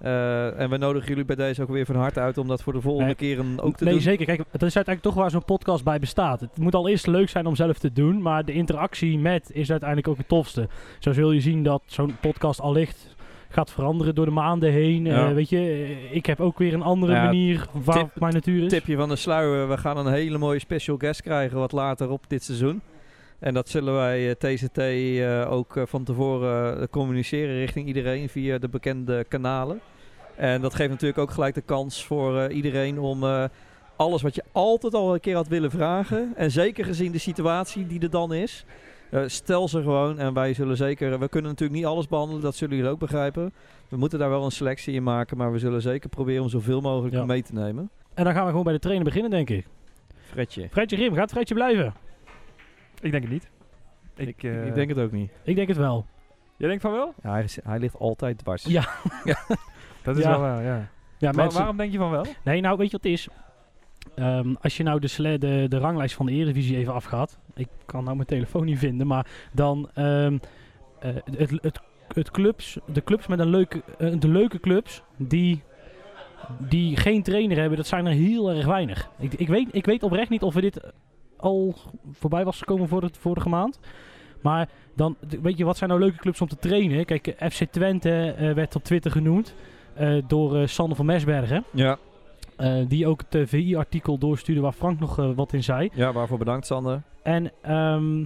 C: Eh, en we nodigen jullie bij deze ook weer van harte uit om dat voor de volgende
A: Nee.
C: keer ook te
A: nee,
C: doen.
A: zeker. Kijk, het is uiteindelijk toch waar zo'n podcast bij bestaat. Het moet al eerst leuk zijn om zelf te doen, maar de interactie met is uiteindelijk ook het tofste. Zo zul je zien dat zo'n podcast allicht gaat veranderen door de maanden heen.
C: Ja.
A: Eh, weet je, eh, ik heb ook weer een andere
C: Ja,
A: manier waarop
C: tip-
A: mijn natuur is.
C: Tipje van de sluier. We gaan een hele mooie special guest krijgen wat later op dit seizoen. En dat zullen wij eh, TCT eh, ook eh, van tevoren eh, communiceren richting iedereen via de bekende kanalen. En dat geeft natuurlijk ook gelijk de kans voor eh, iedereen om eh, alles wat je altijd al een keer had willen vragen. En zeker gezien de situatie die er dan is. eh, stel ze gewoon en wij zullen zeker... We kunnen natuurlijk niet alles behandelen, dat zullen jullie ook begrijpen. We moeten daar wel een selectie in maken, maar we zullen zeker proberen om zoveel mogelijk
A: Ja.
C: mee te nemen.
A: En dan gaan we gewoon bij de trainer beginnen, denk ik.
C: Fredje.
A: Fredje Rim, gaat Fredje blijven?
B: Ik denk het niet. Ik, eh,
C: ik denk het ook niet.
A: Ik denk het wel.
B: Jij denkt van wel?
C: Ja, hij, is- hij ligt altijd dwars.
A: Ja.
B: Dat is
A: Ja.
B: wel waar, ja.
A: Ja,
B: Wa-
A: mensen,
B: waarom denk je van wel?
A: Nee, nou weet je wat het is? Ehm, als je nou de, de, de ranglijst van de Eredivisie even afgaat. Ik kan nou mijn telefoon niet vinden, maar dan ehm, eh, het, het, het clubs, de clubs met een leuke, eh, de leuke clubs die, die geen trainer hebben, dat zijn er heel erg weinig. Ik, ik, weet, ik weet oprecht niet of we dit al voorbij was gekomen voor de vorige maand. Maar dan, weet je, wat zijn nou leuke clubs om te trainen? Kijk, eh, FC Twente eh, werd op Twitter genoemd eh, door eh, Sander van Mesbergen.
C: Ja.
A: Eh, die ook het VI-artikel doorstuurde waar Frank nog wat in zei.
C: ja, waarvoor bedankt Sander.
A: En ehm,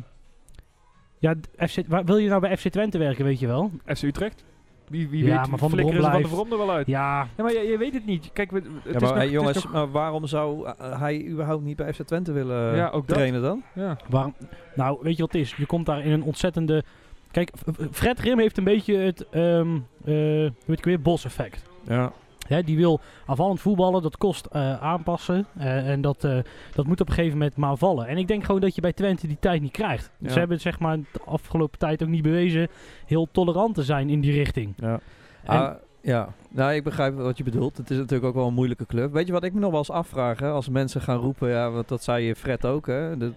A: ja, FC, waar, wil je nou bij FC Twente werken, weet je wel?
B: FC Utrecht? Wie, wie
A: Ja,
B: weet,
A: maar Van
B: ze Van de Brom er wel uit.
A: Ja,
B: Ja, maar je, je weet het niet. Kijk, we- het
C: Ja,
B: is
C: maar
B: nog,
C: hey,
B: het is
C: jongens,
B: nog-
C: maar waarom zou eh, hij überhaupt niet bij FC Twente willen
B: Ja, ook dat.
C: trainen dan?
B: ja.
A: waarom? Nou, weet je wat het is? Je komt daar in een ontzettende... Kijk, Fred Rim heeft een beetje het, ehm eh, hoe weet ik weer, bos-effect.
C: Ja.
A: Hè, die wil aanvallend voetballen, dat kost eh, aanpassen. eh, en dat, eh, dat moet op een gegeven moment maar vallen. En ik denk gewoon dat je bij Twente die tijd niet krijgt.
C: Ja.
A: Ze hebben zeg maar de afgelopen tijd ook niet bewezen heel tolerant te zijn in die richting.
C: Ja.
A: En-
C: Ah, ja, nou ik begrijp wat je bedoelt. Het is natuurlijk ook wel een moeilijke club. Weet je wat ik me nog wel eens afvraag? Hè? Als mensen gaan roepen, ja, want dat zei je Fred ook. Hè? Dat,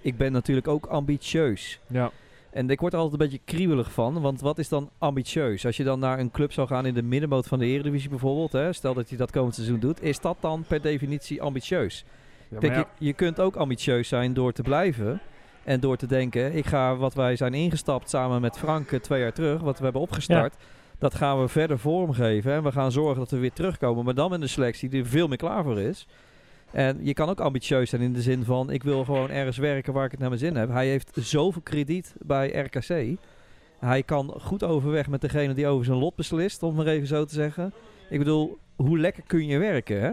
C: ik ben natuurlijk ook ambitieus.
B: ja.
C: En ik word er altijd een beetje kriebelig van. Want wat is dan ambitieus? Als je dan naar een club zou gaan in de middenmoot van de Eredivisie bijvoorbeeld. Hè? Stel dat je dat komend seizoen doet. Is dat dan per definitie ambitieus?
B: Ja,
C: Kijk,
B: maar ja,
C: je, je kunt ook ambitieus zijn door te blijven. En door te denken, ik ga wat wij zijn ingestapt samen met Frank eh, twee jaar terug, wat we hebben opgestart, dat gaan we verder vormgeven. En we gaan zorgen dat we weer terugkomen. Maar dan met een selectie die er veel meer klaar voor is. En je kan ook ambitieus zijn in de zin van, ik wil gewoon ergens werken waar ik het naar mijn zin heb. Hij heeft zoveel krediet bij RKC. Hij kan goed overweg met degene die over zijn lot beslist, om het maar even zo te zeggen. Ik bedoel, hoe lekker kun je werken, hè?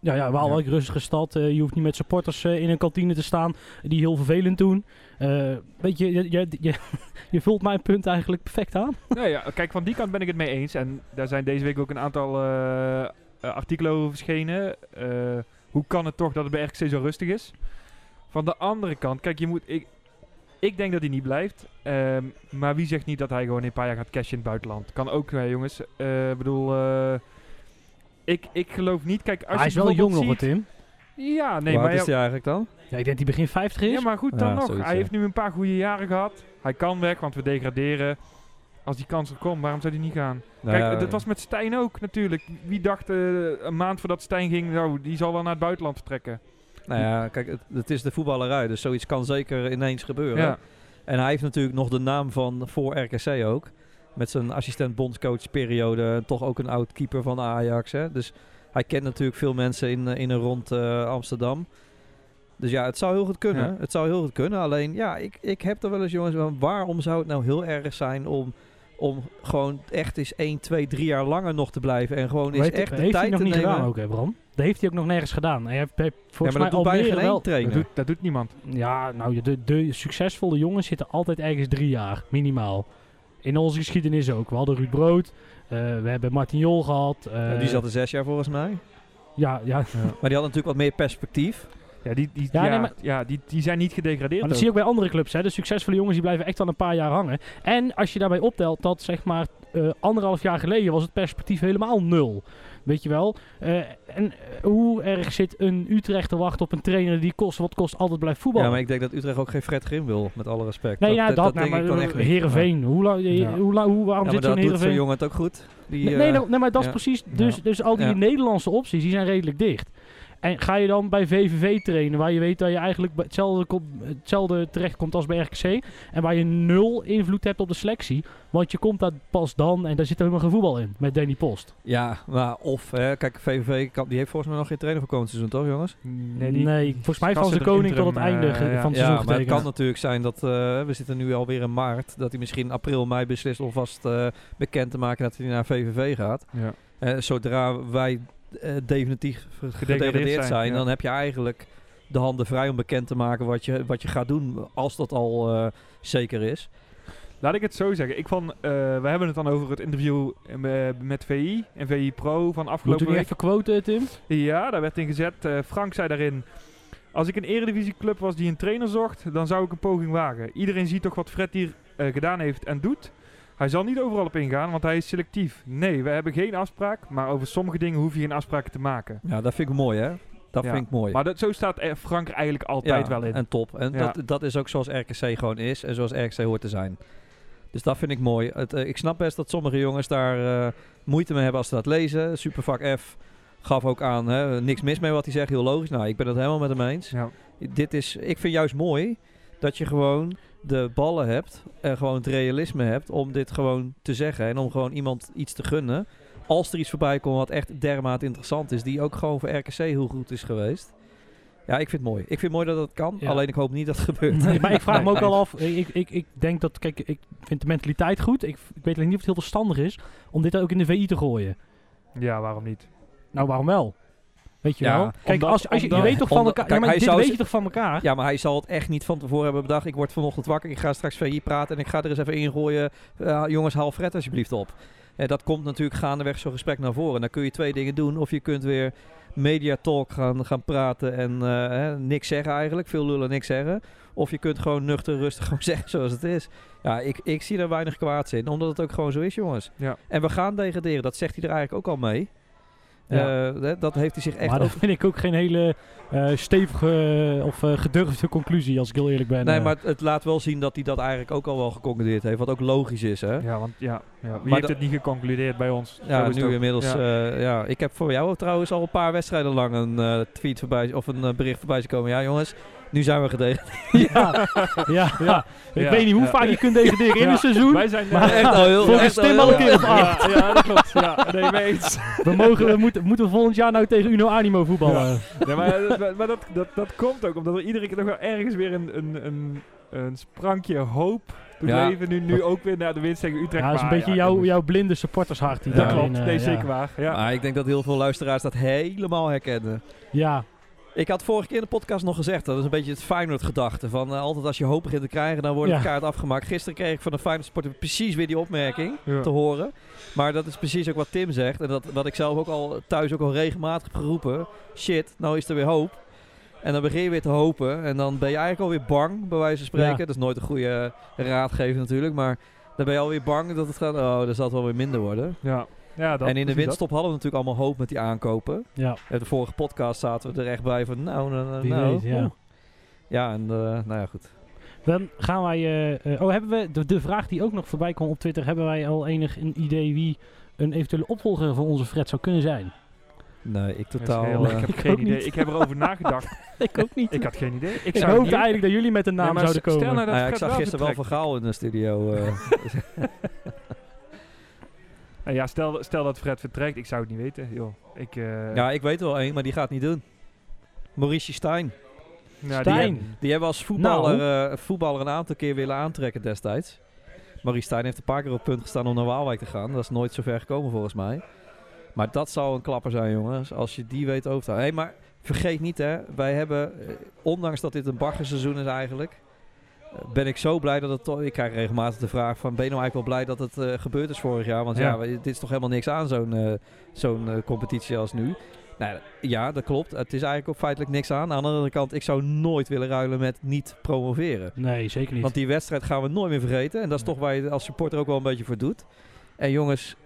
A: Ja, ja, wel
C: Ja.
A: een rustige stad. Eh, je hoeft niet met supporters eh, in een kantine te staan die heel vervelend doen. Eh, weet je, je, je, je, je vult mijn punt eigenlijk perfect aan.
B: nou ja, kijk, van die kant ben ik het mee eens. En daar zijn deze week ook een aantal eh, eh, artikelen over verschenen. Hoe kan het toch dat het bij RKC zo rustig is? Van de andere kant, kijk, je moet... Ik, ik denk dat hij niet blijft. Ehm, maar wie zegt niet dat hij gewoon in een paar jaar gaat cashen in het buitenland? Kan ook, eh, jongens. Eh, Ik bedoel... eh, ik, ik geloof niet... Kijk, als
A: Hij is wel jong nog, Tim.
B: Ja, nee, maar...
C: oud is hij eigenlijk dan?
A: Ja, ik denk die begin 50 is.
B: Ja, maar goed, dan
C: Ja,
B: nog.
C: zoiets,
B: hij
C: ja.
B: heeft nu een paar goede jaren gehad. Hij kan weg, want we degraderen. Als die kans er komt, waarom zou hij niet gaan?
C: Nou
B: Kijk,
C: ja,
B: dat was met Stijn ook natuurlijk. Wie dacht eh, een maand voordat Stijn ging, nou, die zal wel naar het buitenland vertrekken.
C: Nou ja, kijk, het, het is de voetballerij, dus zoiets kan zeker ineens gebeuren.
B: Ja.
C: En hij heeft natuurlijk nog de naam van voor RKC ook. Met zijn assistent bondscoach periode. Toch ook een oud keeper van Ajax. Hè? Dus hij kent natuurlijk veel mensen in, in en rond eh, Amsterdam. Dus ja, het zou heel goed kunnen.
B: Ja.
C: Het zou heel goed kunnen. Alleen, ja, ik, ik heb er wel eens jongens... van, Waarom zou het nou heel erg zijn om, om gewoon echt eens 1, 2, 3 jaar langer nog te blijven. En gewoon eens
A: Weet,
C: echt de
A: heeft hij
C: tijd
A: nog
C: te
A: niet
C: nemen.
A: gedaan ook, hè Bram? Dat heeft hij ook nog nergens gedaan. Hij heeft, heeft
C: Ja,
A: volgens
C: maar dat
A: mij
C: doet bijna
A: Almere
C: geen
A: wel...
C: trainer.
B: Dat doet, dat doet niemand.
A: Ja, nou, de, de succesvolle jongens zitten altijd ergens drie jaar, minimaal. In onze geschiedenis ook. We hadden Ruud Brood, eh, we hebben Martin Jol gehad. eh,
C: Ja, die zat er zes jaar volgens mij.
A: Ja, ja.
C: Maar die had natuurlijk wat meer perspectief.
B: Ja, die, die,
A: Ja,
B: ja,
A: nee, maar-
B: ja, die, die zijn niet gedegradeerd.
A: Maar dat zie je ook bij andere clubs. Hè. De succesvolle jongens die blijven echt wel een paar jaar hangen. En als je daarbij optelt dat zeg maar eh, anderhalf jaar geleden was het perspectief helemaal nul. Weet je wel? Eh, en eh, hoe erg zit een Utrecht te wachten op een trainer die kost wat kost altijd blijft voetballen?
C: Ja, maar ik denk dat Utrecht ook geen Fred Grim wil, met alle respect.
A: nee, ja, dat, nou,
C: denk
A: maar
C: ik dan echt niet.
A: Heerenveen. Hoe, la-
B: Ja.
A: hoe, la- hoe, waarom
C: Ja,
A: zit
C: maar
A: zo'n
C: dat doet zo'n
A: Heerenveen?
C: jongen het ook goed. Die,
A: Nee, nee, nou, nee, maar dat is
C: ja.
A: precies. Dus, dus al die
C: Ja.
A: Nederlandse opties die zijn redelijk dicht. En ga je dan bij VVV trainen, waar je weet dat je eigenlijk hetzelfde, kom- hetzelfde terechtkomt als bij RKC. En waar je nul invloed hebt op de selectie. Want je komt daar pas dan en daar zit helemaal geen voetbal in met Danny Post.
C: Ja, maar of, hè, kijk, VVV, kan, die heeft volgens mij nog geen trainer voor komend seizoen, toch jongens?
B: Nee,
A: Nee,
B: die-
A: volgens mij van zijn
B: er
A: koning tot het einde
B: eh, ja.
A: van het
C: Ja,
A: seizoen
C: maar het kan natuurlijk zijn dat, eh, we zitten nu alweer in maart, dat hij misschien april, mei beslist om vast eh, bekend te maken dat hij naar VVV gaat.
B: Ja.
C: Zodra wij eh, definitief gedegradeerd zijn,
B: zijn, ja.
C: dan heb je eigenlijk de handen vrij om bekend te maken wat je, wat je gaat doen, als dat al eh, zeker is.
B: Laat ik het zo zeggen. Ik vond, eh, we hebben het dan over het interview eh, met VI en VI Pro van
A: Moet
B: afgelopen
A: u niet
B: week.
A: even quoten, Tim?
B: Ja, daar werd in gezet. Eh, Frank zei daarin... Als ik een eredivisieclub was die een trainer zocht, dan zou ik een poging wagen. Iedereen ziet toch wat Fred hier eh, gedaan heeft en doet. Hij zal niet overal op ingaan, want hij is selectief. Nee, we hebben geen afspraak, maar over sommige dingen hoef je geen afspraken te maken.
C: Ja, dat vind ik mooi hè. Dat
B: Ja.
C: vind ik mooi.
B: Maar dat, zo staat Frank eigenlijk altijd
C: ja,
B: wel in.
C: En top. En
B: Ja.
C: dat, dat is ook zoals RKC gewoon is en zoals RKC hoort te zijn. Dus dat vind ik mooi. Het, eh, ik snap best dat sommige jongens daar eh, moeite mee hebben als ze dat lezen. Supervak F gaf ook aan, hè, niks mis mee wat hij zegt, heel logisch. Nou, ik ben het helemaal met hem eens.
B: Ja.
C: Dit is, ik vind juist mooi dat je gewoon de ballen hebt en gewoon het realisme hebt om dit gewoon te zeggen. En om gewoon iemand iets te gunnen. Als er iets voorbij komt wat echt dermate interessant is, die ook gewoon voor RKC heel goed is geweest. Ja, ik vind het mooi. Ik vind het mooi dat dat kan.
A: Ja.
C: Alleen ik hoop niet dat het gebeurt.
A: Nee, maar ik vraag me ook al af. Ik, ik, ik denk dat, kijk, ik vind de mentaliteit goed. Ik, ik weet alleen niet of het heel verstandig is om dit ook in de VI te gooien.
B: ja, waarom niet?
A: Nou, waarom wel? Weet je
C: Ja,
A: wel? Kijk,
B: omdat-
A: als, als je, je weet toch van elkaar.
C: kijk,
A: ja, maar
C: hij
A: dit
C: zou
A: weet
C: ze-
A: je toch van elkaar?
C: Ja, maar hij zal het echt niet van tevoren hebben bedacht. Ik word vanochtend wakker, ik ga straks VI praten en ik ga er eens even ingooien. Uh, jongens, haal Fred alsjeblieft op. Eh, dat komt natuurlijk gaandeweg zo'n gesprek naar voren. Dan kun je twee dingen doen. Of je kunt weer media talk gaan, gaan praten en eh, hè, niks zeggen eigenlijk. Veel lullen, niks zeggen. Of je kunt gewoon nuchter, rustig gewoon zeggen zoals het is. Ja, ik, ik zie daar weinig kwaads in. Omdat het ook gewoon zo is, jongens.
B: Ja.
C: En we gaan degraderen. Dat zegt hij er eigenlijk ook al mee.
A: Ja.
C: Eh, dat heeft hij zich echt
A: maar dat vind ik ook geen hele eh, stevige of eh, gedurfde conclusie, als ik heel eerlijk ben.
C: Nee, maar het, het laat wel zien dat hij dat eigenlijk ook al wel geconcludeerd heeft. Wat ook logisch is, hè?
B: Ja, want ja, ja. wie
C: Maar
B: heeft het niet geconcludeerd bij ons?
C: Ja, nu
B: ook.
C: inmiddels.
B: Ja.
C: Ja. ja, ik heb voor jou trouwens al een paar wedstrijden lang een eh, tweet voorbij of een bericht voorbij zien komen. Ja, jongens, nu zijn we gedegradeerd.
A: ja, ja, ja. Ik
B: Ja,
A: weet niet hoe
B: ja.
A: vaak je kunt degraderen in
B: Ja,
A: een seizoen.
B: Wij zijn
A: Maar-
B: eh,
C: echt al heel,
A: Volgens
C: echt al
A: Tim al
C: heel-
A: een keer of acht.
B: ja, ja, dat klopt. Ja, nee, mee eens.
A: We, mogen, we moeten, moeten we volgend jaar nou tegen Uno Animo voetballen.
B: Nee, maar maar, maar dat, dat, dat komt ook omdat er iedere keer nog wel ergens weer een, een, een, een sprankje hoop doet
C: Ja.
B: leven. Nu, nu ook weer naar de winst tegen Utrecht.
A: Ja, dat is een beetje
B: ja,
A: jouw, jouw blinde supportershart. Die
C: Ja.
B: Dat klopt.
A: eh,
B: Nee,
A: ja.
B: zeker waar. Ja.
C: Maar ik denk dat heel veel luisteraars dat helemaal herkennen.
A: Ja,
C: Ik had vorige keer in de podcast nog gezegd, dat is een beetje het Feyenoord gedachte. Van eh, altijd als je hoop begint te krijgen, dan wordt
A: Ja.
C: het kaart afgemaakt. Gisteren kreeg ik van de Feyenoord supporter precies weer die opmerking
B: Ja.
C: te horen. Maar dat is precies ook wat Tim zegt. En dat, wat ik zelf ook al thuis ook al regelmatig heb geroepen. Shit, nou is er weer hoop. En dan begin je weer te hopen. En dan ben je eigenlijk alweer bang, bij wijze van spreken.
A: Ja.
C: Dat is nooit een goede raadgever natuurlijk. Maar dan ben je alweer bang dat het gaat, oh, dat zal het wel weer minder worden.
B: Ja. Ja, dat,
C: en in de winststop hadden we natuurlijk allemaal hoop met die aankopen.
A: ja.
C: In de vorige podcast zaten we er echt bij van, nou, nou, nou.
A: Wie
C: nou,
A: weet, ja.
C: Ja, en eh, nou ja, goed.
A: Dan gaan wij... eh, eh, oh, hebben we... De, de vraag die ook nog voorbij kwam op Twitter. Hebben wij al enig een idee wie een eventuele opvolger van onze Fred zou kunnen zijn?
C: Nee, ik totaal...
B: heel-
C: eh,
B: ik heb
A: Ik
B: geen idee.
A: niet.
B: Ik heb erover nagedacht.
A: Ik ook niet.
B: Ik had geen idee. Ik,
A: Ik
B: zou
A: hoopte
B: niet-
A: eigenlijk dat jullie met een naam zouden
B: stel
A: komen.
B: nou dat
C: nou ja, ik zag gisteren wel. Van Gaal in de studio.
B: Nou ja, stel, stel dat Fred vertrekt. Ik zou het niet weten. Joh. Ik, eh,
C: ja, ik weet er wel één, maar die gaat het niet doen. Maurice Stijn.
B: nou,
A: Stijn.
B: Die,
C: Die hebben we als voetballer,
A: Nou.
C: eh, voetballer een aantal keer willen aantrekken destijds. Maurice Stijn heeft een paar keer op punt gestaan om naar Waalwijk te gaan. Dat is nooit zo ver gekomen volgens mij. Maar dat zou een klapper zijn, jongens. Als je die weet over te houden. Hey, maar vergeet niet, hè. Wij hebben, eh, ondanks dat dit een baggerseizoen is eigenlijk... Ben ik zo blij dat het. Ik krijg regelmatig de vraag van... Ben je nou eigenlijk wel blij dat het eh, gebeurd is vorig jaar? Want ja, dit is toch helemaal niks aan zo'n eh, zo'n eh, competitie als nu. Nou, ja, dat klopt. Het is eigenlijk ook feitelijk niks aan. Aan de andere kant, ik zou nooit willen ruilen met niet promoveren.
A: Nee, zeker niet.
C: Want die wedstrijd gaan we nooit meer vergeten. En dat is toch waar je als supporter ook wel een beetje voor doet. En jongens,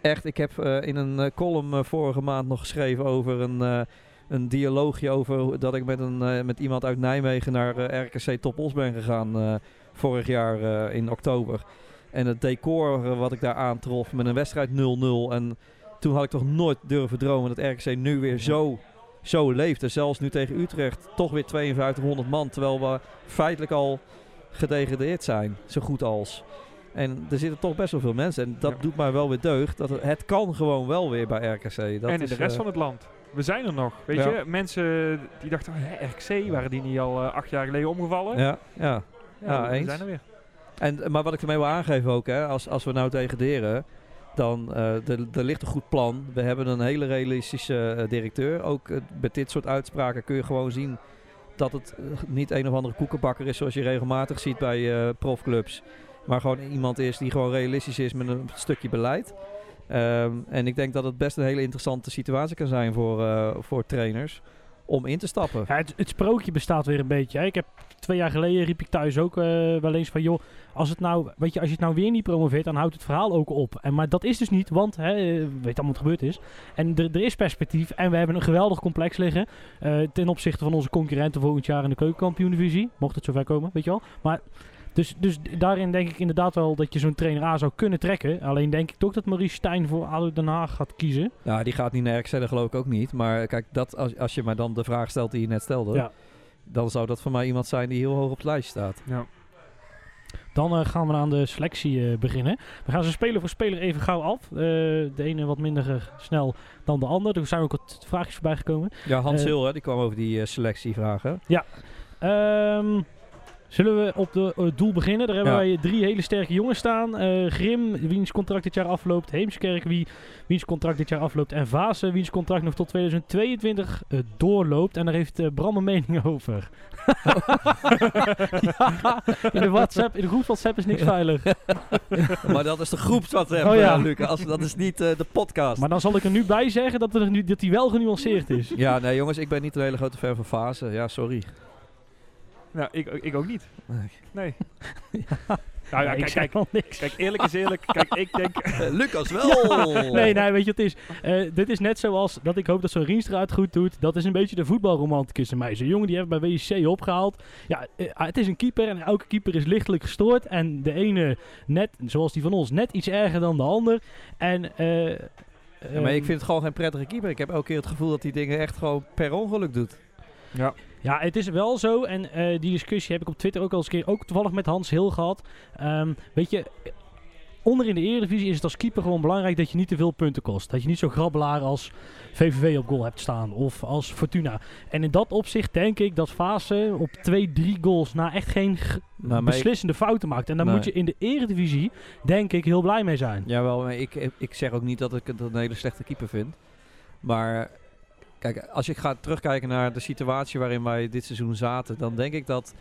C: echt, ik heb in een column vorige maand nog geschreven over een, een dialoogje over dat ik met, een, eh, met iemand uit Nijmegen naar eh, RKC Top Os ben gegaan eh, vorig jaar in oktober. En het decor wat ik daar aantrof met een wedstrijd 0-0. En toen had ik toch nooit durven dromen dat RKC nu weer zo, zo leeft. En zelfs nu tegen Utrecht toch weer 5200 man. Terwijl we feitelijk al gedegradeerd zijn, zo goed als. En er zitten toch best wel veel mensen. En dat
B: Ja.
C: doet mij wel weer deugd. Dat het, het kan gewoon wel weer bij RKC. Dat
B: en in
C: is,
B: de rest van het land. We zijn er nog. Weet
C: Ja.
B: je, mensen die dachten, hè, RKC, waren die niet al eh, acht jaar geleden omgevallen?
C: Ja, ja. ja,
B: we zijn er weer.
C: En, maar wat ik ermee wil aangeven ook, hè, als, als we nou degraderen, dan eh, er, er ligt een goed plan. We hebben een hele realistische eh, directeur. Ook eh, met dit soort uitspraken kun je gewoon zien dat het eh, niet een of andere koekenbakker is zoals je regelmatig ziet bij eh, profclubs. Maar gewoon iemand is die gewoon realistisch is met een stukje beleid. Ehm, en ik denk dat het best een hele interessante situatie kan zijn voor, eh, voor trainers om in te stappen.
A: Het, het sprookje bestaat weer een beetje. Hè. Ik heb twee jaar geleden riep ik thuis ook eh, wel eens van joh, als het nou, weet je, als je het nou weer niet promoveert, dan houdt het verhaal ook op. En maar dat is dus niet, want hè, eh, weet allemaal wat gebeurd is. En er, is perspectief en we hebben een geweldig complex liggen ten opzichte van onze concurrenten volgend jaar in de keukenkampioen-divisie, mocht het zover komen, weet je wel. Maar dus, dus daarin denk ik inderdaad wel dat je zo'n trainer aan zou kunnen trekken. Alleen denk ik toch dat Maurice Stijn voor ADO Den Haag gaat kiezen.
C: Nou, die gaat niet naar RKC, dat geloof ik ook niet. Maar kijk, dat, als, als je maar dan de vraag stelt die je net stelde,
A: Ja.
C: dan zou dat voor mij iemand zijn die heel hoog op het lijstje staat.
B: Ja.
A: Dan eh, gaan we aan de selectie eh, beginnen. We gaan ze speler voor speler even gauw af. Eh, de ene wat minder snel dan de ander. Er zijn ook wat vraagjes voorbij gekomen.
C: Ja, Hans Hil, hè, die kwam over die eh, selectie vragen.
A: Zullen we op de eh, doel beginnen? Daar hebben
C: Ja.
A: wij drie hele sterke jongens staan. Eh, Grim, wiens contract dit jaar afloopt. Heemskerk, wie, wiens contract dit jaar afloopt. En Vaassen, wiens contract nog tot 2022 eh, doorloopt. En daar heeft Bram een mening over. ja, in de WhatsApp, in de groep WhatsApp is niks veilig.
C: maar dat is de groepswhatsapp,
A: Oh ja.
C: Lucas. Dat is niet de podcast.
A: Maar dan zal ik er nu bij zeggen dat, er nu, dat die wel genuanceerd is.
C: Ja, nee jongens, ik ben niet een hele grote fan van Fase. Ja, sorry.
B: Nou, ik, ik ook niet.
C: Nee.
B: Nee. Nou ja,
A: Nee,
B: kijk, kijk,
A: wel niks.
B: kijk, eerlijk is eerlijk. Kijk, ik denk...
C: Eh, Lucas wel!
A: Nee, nee, weet je wat het is? Eh, dit is net zoals dat ik hoop dat zo'n Rienstra het goed doet. Dat is een beetje de voetbalromanticus in mij. Zo'n jongen die heeft bij WC opgehaald. Ja, eh, het is een keeper en elke keeper is lichtelijk gestoord. En de ene net, zoals die van ons, net iets erger dan de ander. En... eh,
C: Ja, maar ik vind het gewoon geen prettige keeper. Ik heb elke keer het gevoel dat hij dingen echt gewoon per ongeluk doet.
B: Ja.
A: Ja, het is wel zo. En eh, die discussie heb ik op Twitter ook al eens een keer, ook toevallig met Hans Heel gehad. Ehm, weet je, onder in de Eredivisie is het als keeper gewoon belangrijk dat je niet te veel punten kost. Dat je niet zo grabbelaar als VVV op goal hebt staan of als Fortuna. En in dat opzicht denk ik dat Fase op twee, drie goals na echt geen
C: Nou, ik-
A: beslissende fouten maakt. En daar
C: Nee.
A: moet je in de Eredivisie denk ik heel blij mee zijn.
C: Jawel, maar ik, ik zeg ook niet dat ik het een hele slechte keeper vind. Maar kijk, als ik ga terugkijken naar de situatie waarin wij dit seizoen zaten, dan denk ik dat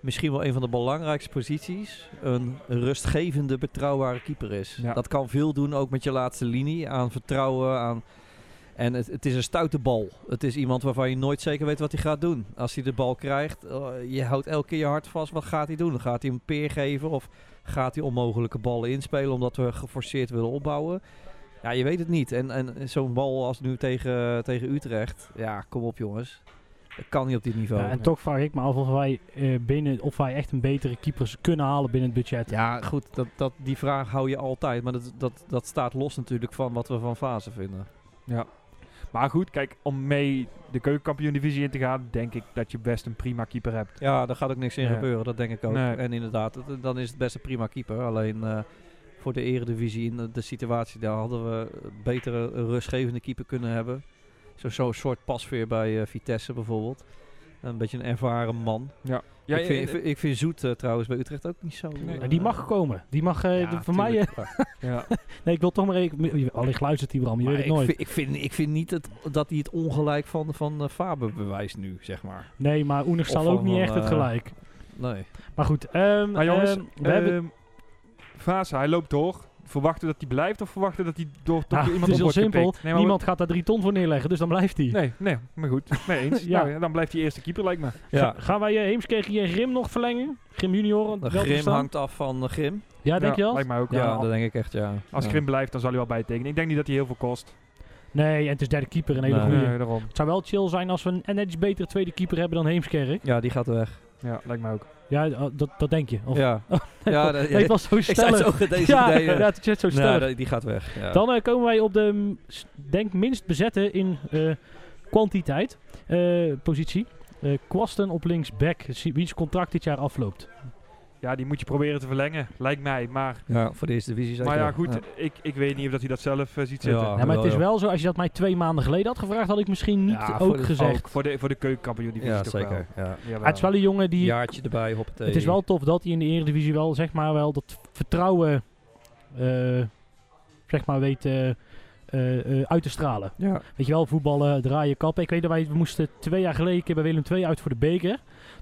C: misschien wel een van de belangrijkste posities een rustgevende, betrouwbare keeper is.
B: Ja.
C: Dat kan veel doen, ook met je laatste linie, aan vertrouwen, aan... En het, het is een stoute bal. Het is iemand waarvan je nooit zeker weet wat hij gaat doen. Als hij de bal krijgt, eh, je houdt elke keer je hart vast. Wat gaat hij doen? Gaat hij een peer geven of gaat hij onmogelijke ballen inspelen omdat we geforceerd willen opbouwen? Ja, je weet het niet. En, en zo'n bal als nu tegen, tegen Utrecht, ja, kom op jongens. Dat kan niet op dit niveau.
A: Ja, en toch vraag ik me af of wij, eh, binnen, of wij echt een betere keepers kunnen halen binnen het budget.
C: Ja, goed, dat, dat, die vraag hou je altijd. Maar dat, dat, dat staat los natuurlijk van wat we van fase vinden.
B: Ja. Maar goed, kijk, om mee de keukenkampioen-divisie in te gaan, denk ik dat je best een prima keeper hebt.
C: Ja, daar gaat ook niks in
B: Ja.
C: gebeuren, dat denk ik ook.
B: Nee.
C: En inderdaad, het- dan is het best een prima keeper. Alleen eh, voor de eredivisie in de, de situatie, daar hadden we beter een rustgevende keeper kunnen hebben. Zo- Zo'n soort pasveer bij eh, Vitesse bijvoorbeeld. Een beetje een ervaren man.
B: Ja,
C: ik, vind, ik, vind, ik vind Zoet eh, trouwens bij Utrecht ook niet zo...
B: Nee.
C: eh,
A: die mag komen. Die mag eh,
C: ja,
A: de- voor mij... eh,
B: ja.
A: nee, ik wil toch maar even... Allicht luistert die Bram, je
C: Maar
A: weet het
C: ik,
A: nooit.
C: vind, ik, vind, ik vind niet het, dat hij het ongelijk van, van eh, Faber bewijst nu, zeg maar.
A: Nee, maar Oenig staat
C: van
A: ook niet echt het
C: eh,
A: gelijk.
C: Nee.
A: Maar goed, ehm,
B: Maar jongens,
A: ehm, we hebben...
B: Fase, hij loopt door. Verwachten dat hij blijft of verwachten dat hij door tot
A: Nou,
B: iemand
A: het is heel
B: wordt
A: simpel.
B: Nee,
A: Niemand gaat daar drie ton voor neerleggen, dus dan blijft hij.
B: Nee, nee, maar goed. Mee eens.
A: Ja.
B: ja. dan blijft hij eerste keeper, lijkt me.
C: Ja,
A: Ga- gaan wij uh, Heemskerk en Grim nog verlengen? Grim junior?
C: de
A: wel
C: Grim hangt af van de Grim.
A: Ja, denk
B: ja,
A: je al?
B: Lijkt mij ook.
C: Ja,
B: Ja,
C: dat denk ik echt, ja.
B: Als
C: ja.
B: Grim blijft, dan zal hij wel bijtekenen. Ik denk niet dat hij heel veel kost.
A: Nee, en het is derde keeper, een hele
C: Nee.
A: goede.
B: Nee, daarom.
A: Het zou wel chill zijn als we een netjes betere tweede keeper hebben dan Heemskerk.
C: Ja, die gaat weg.
B: Ja, lijkt mij ook.
A: Ja, uh, dat, dat denk je. Of,
C: ja.
A: nee,
C: ja,
A: ik-
C: dat-
A: ik was zo
C: ik zei
A: stellig.
C: zo deze
A: ja,
C: ideeën.
A: ja, het zo stellig.
C: dat- die gaat weg. Ja.
A: Dan eh, komen wij op de, mm, denk minst bezette in eh, kwantiteit, eh, positie. Eh Kwasten op linksback, wiens contract dit jaar afloopt.
B: Ja, die moet je proberen te verlengen, lijkt mij. Maar,
C: ja, voor de eerste divisie zeker.
B: maar ja, goed. Ik, ik weet niet of dat hij dat zelf eh, ziet zitten.
C: Ja.
A: ja, maar het is wel zo, als je dat mij twee maanden geleden had gevraagd, had ik misschien niet
C: Ja, voor
A: ook
C: de-
A: gezegd.
B: Ook voor de, voor de keukenkampioen divisie
C: Ja,
B: toch wel.
C: zeker. Ja.
A: Het is wel een jongen die...
C: Jaartje erbij, hoppatee.
A: Het is wel tof dat hij in de Eredivisie wel, zeg maar, wel dat vertrouwen, eh, zeg maar, weet eh, uit te stralen.
C: Ja.
A: Weet je wel, voetballen, draaien, kappen. Ik weet dat wij we moesten twee jaar geleden bij Willem II uit voor de beker.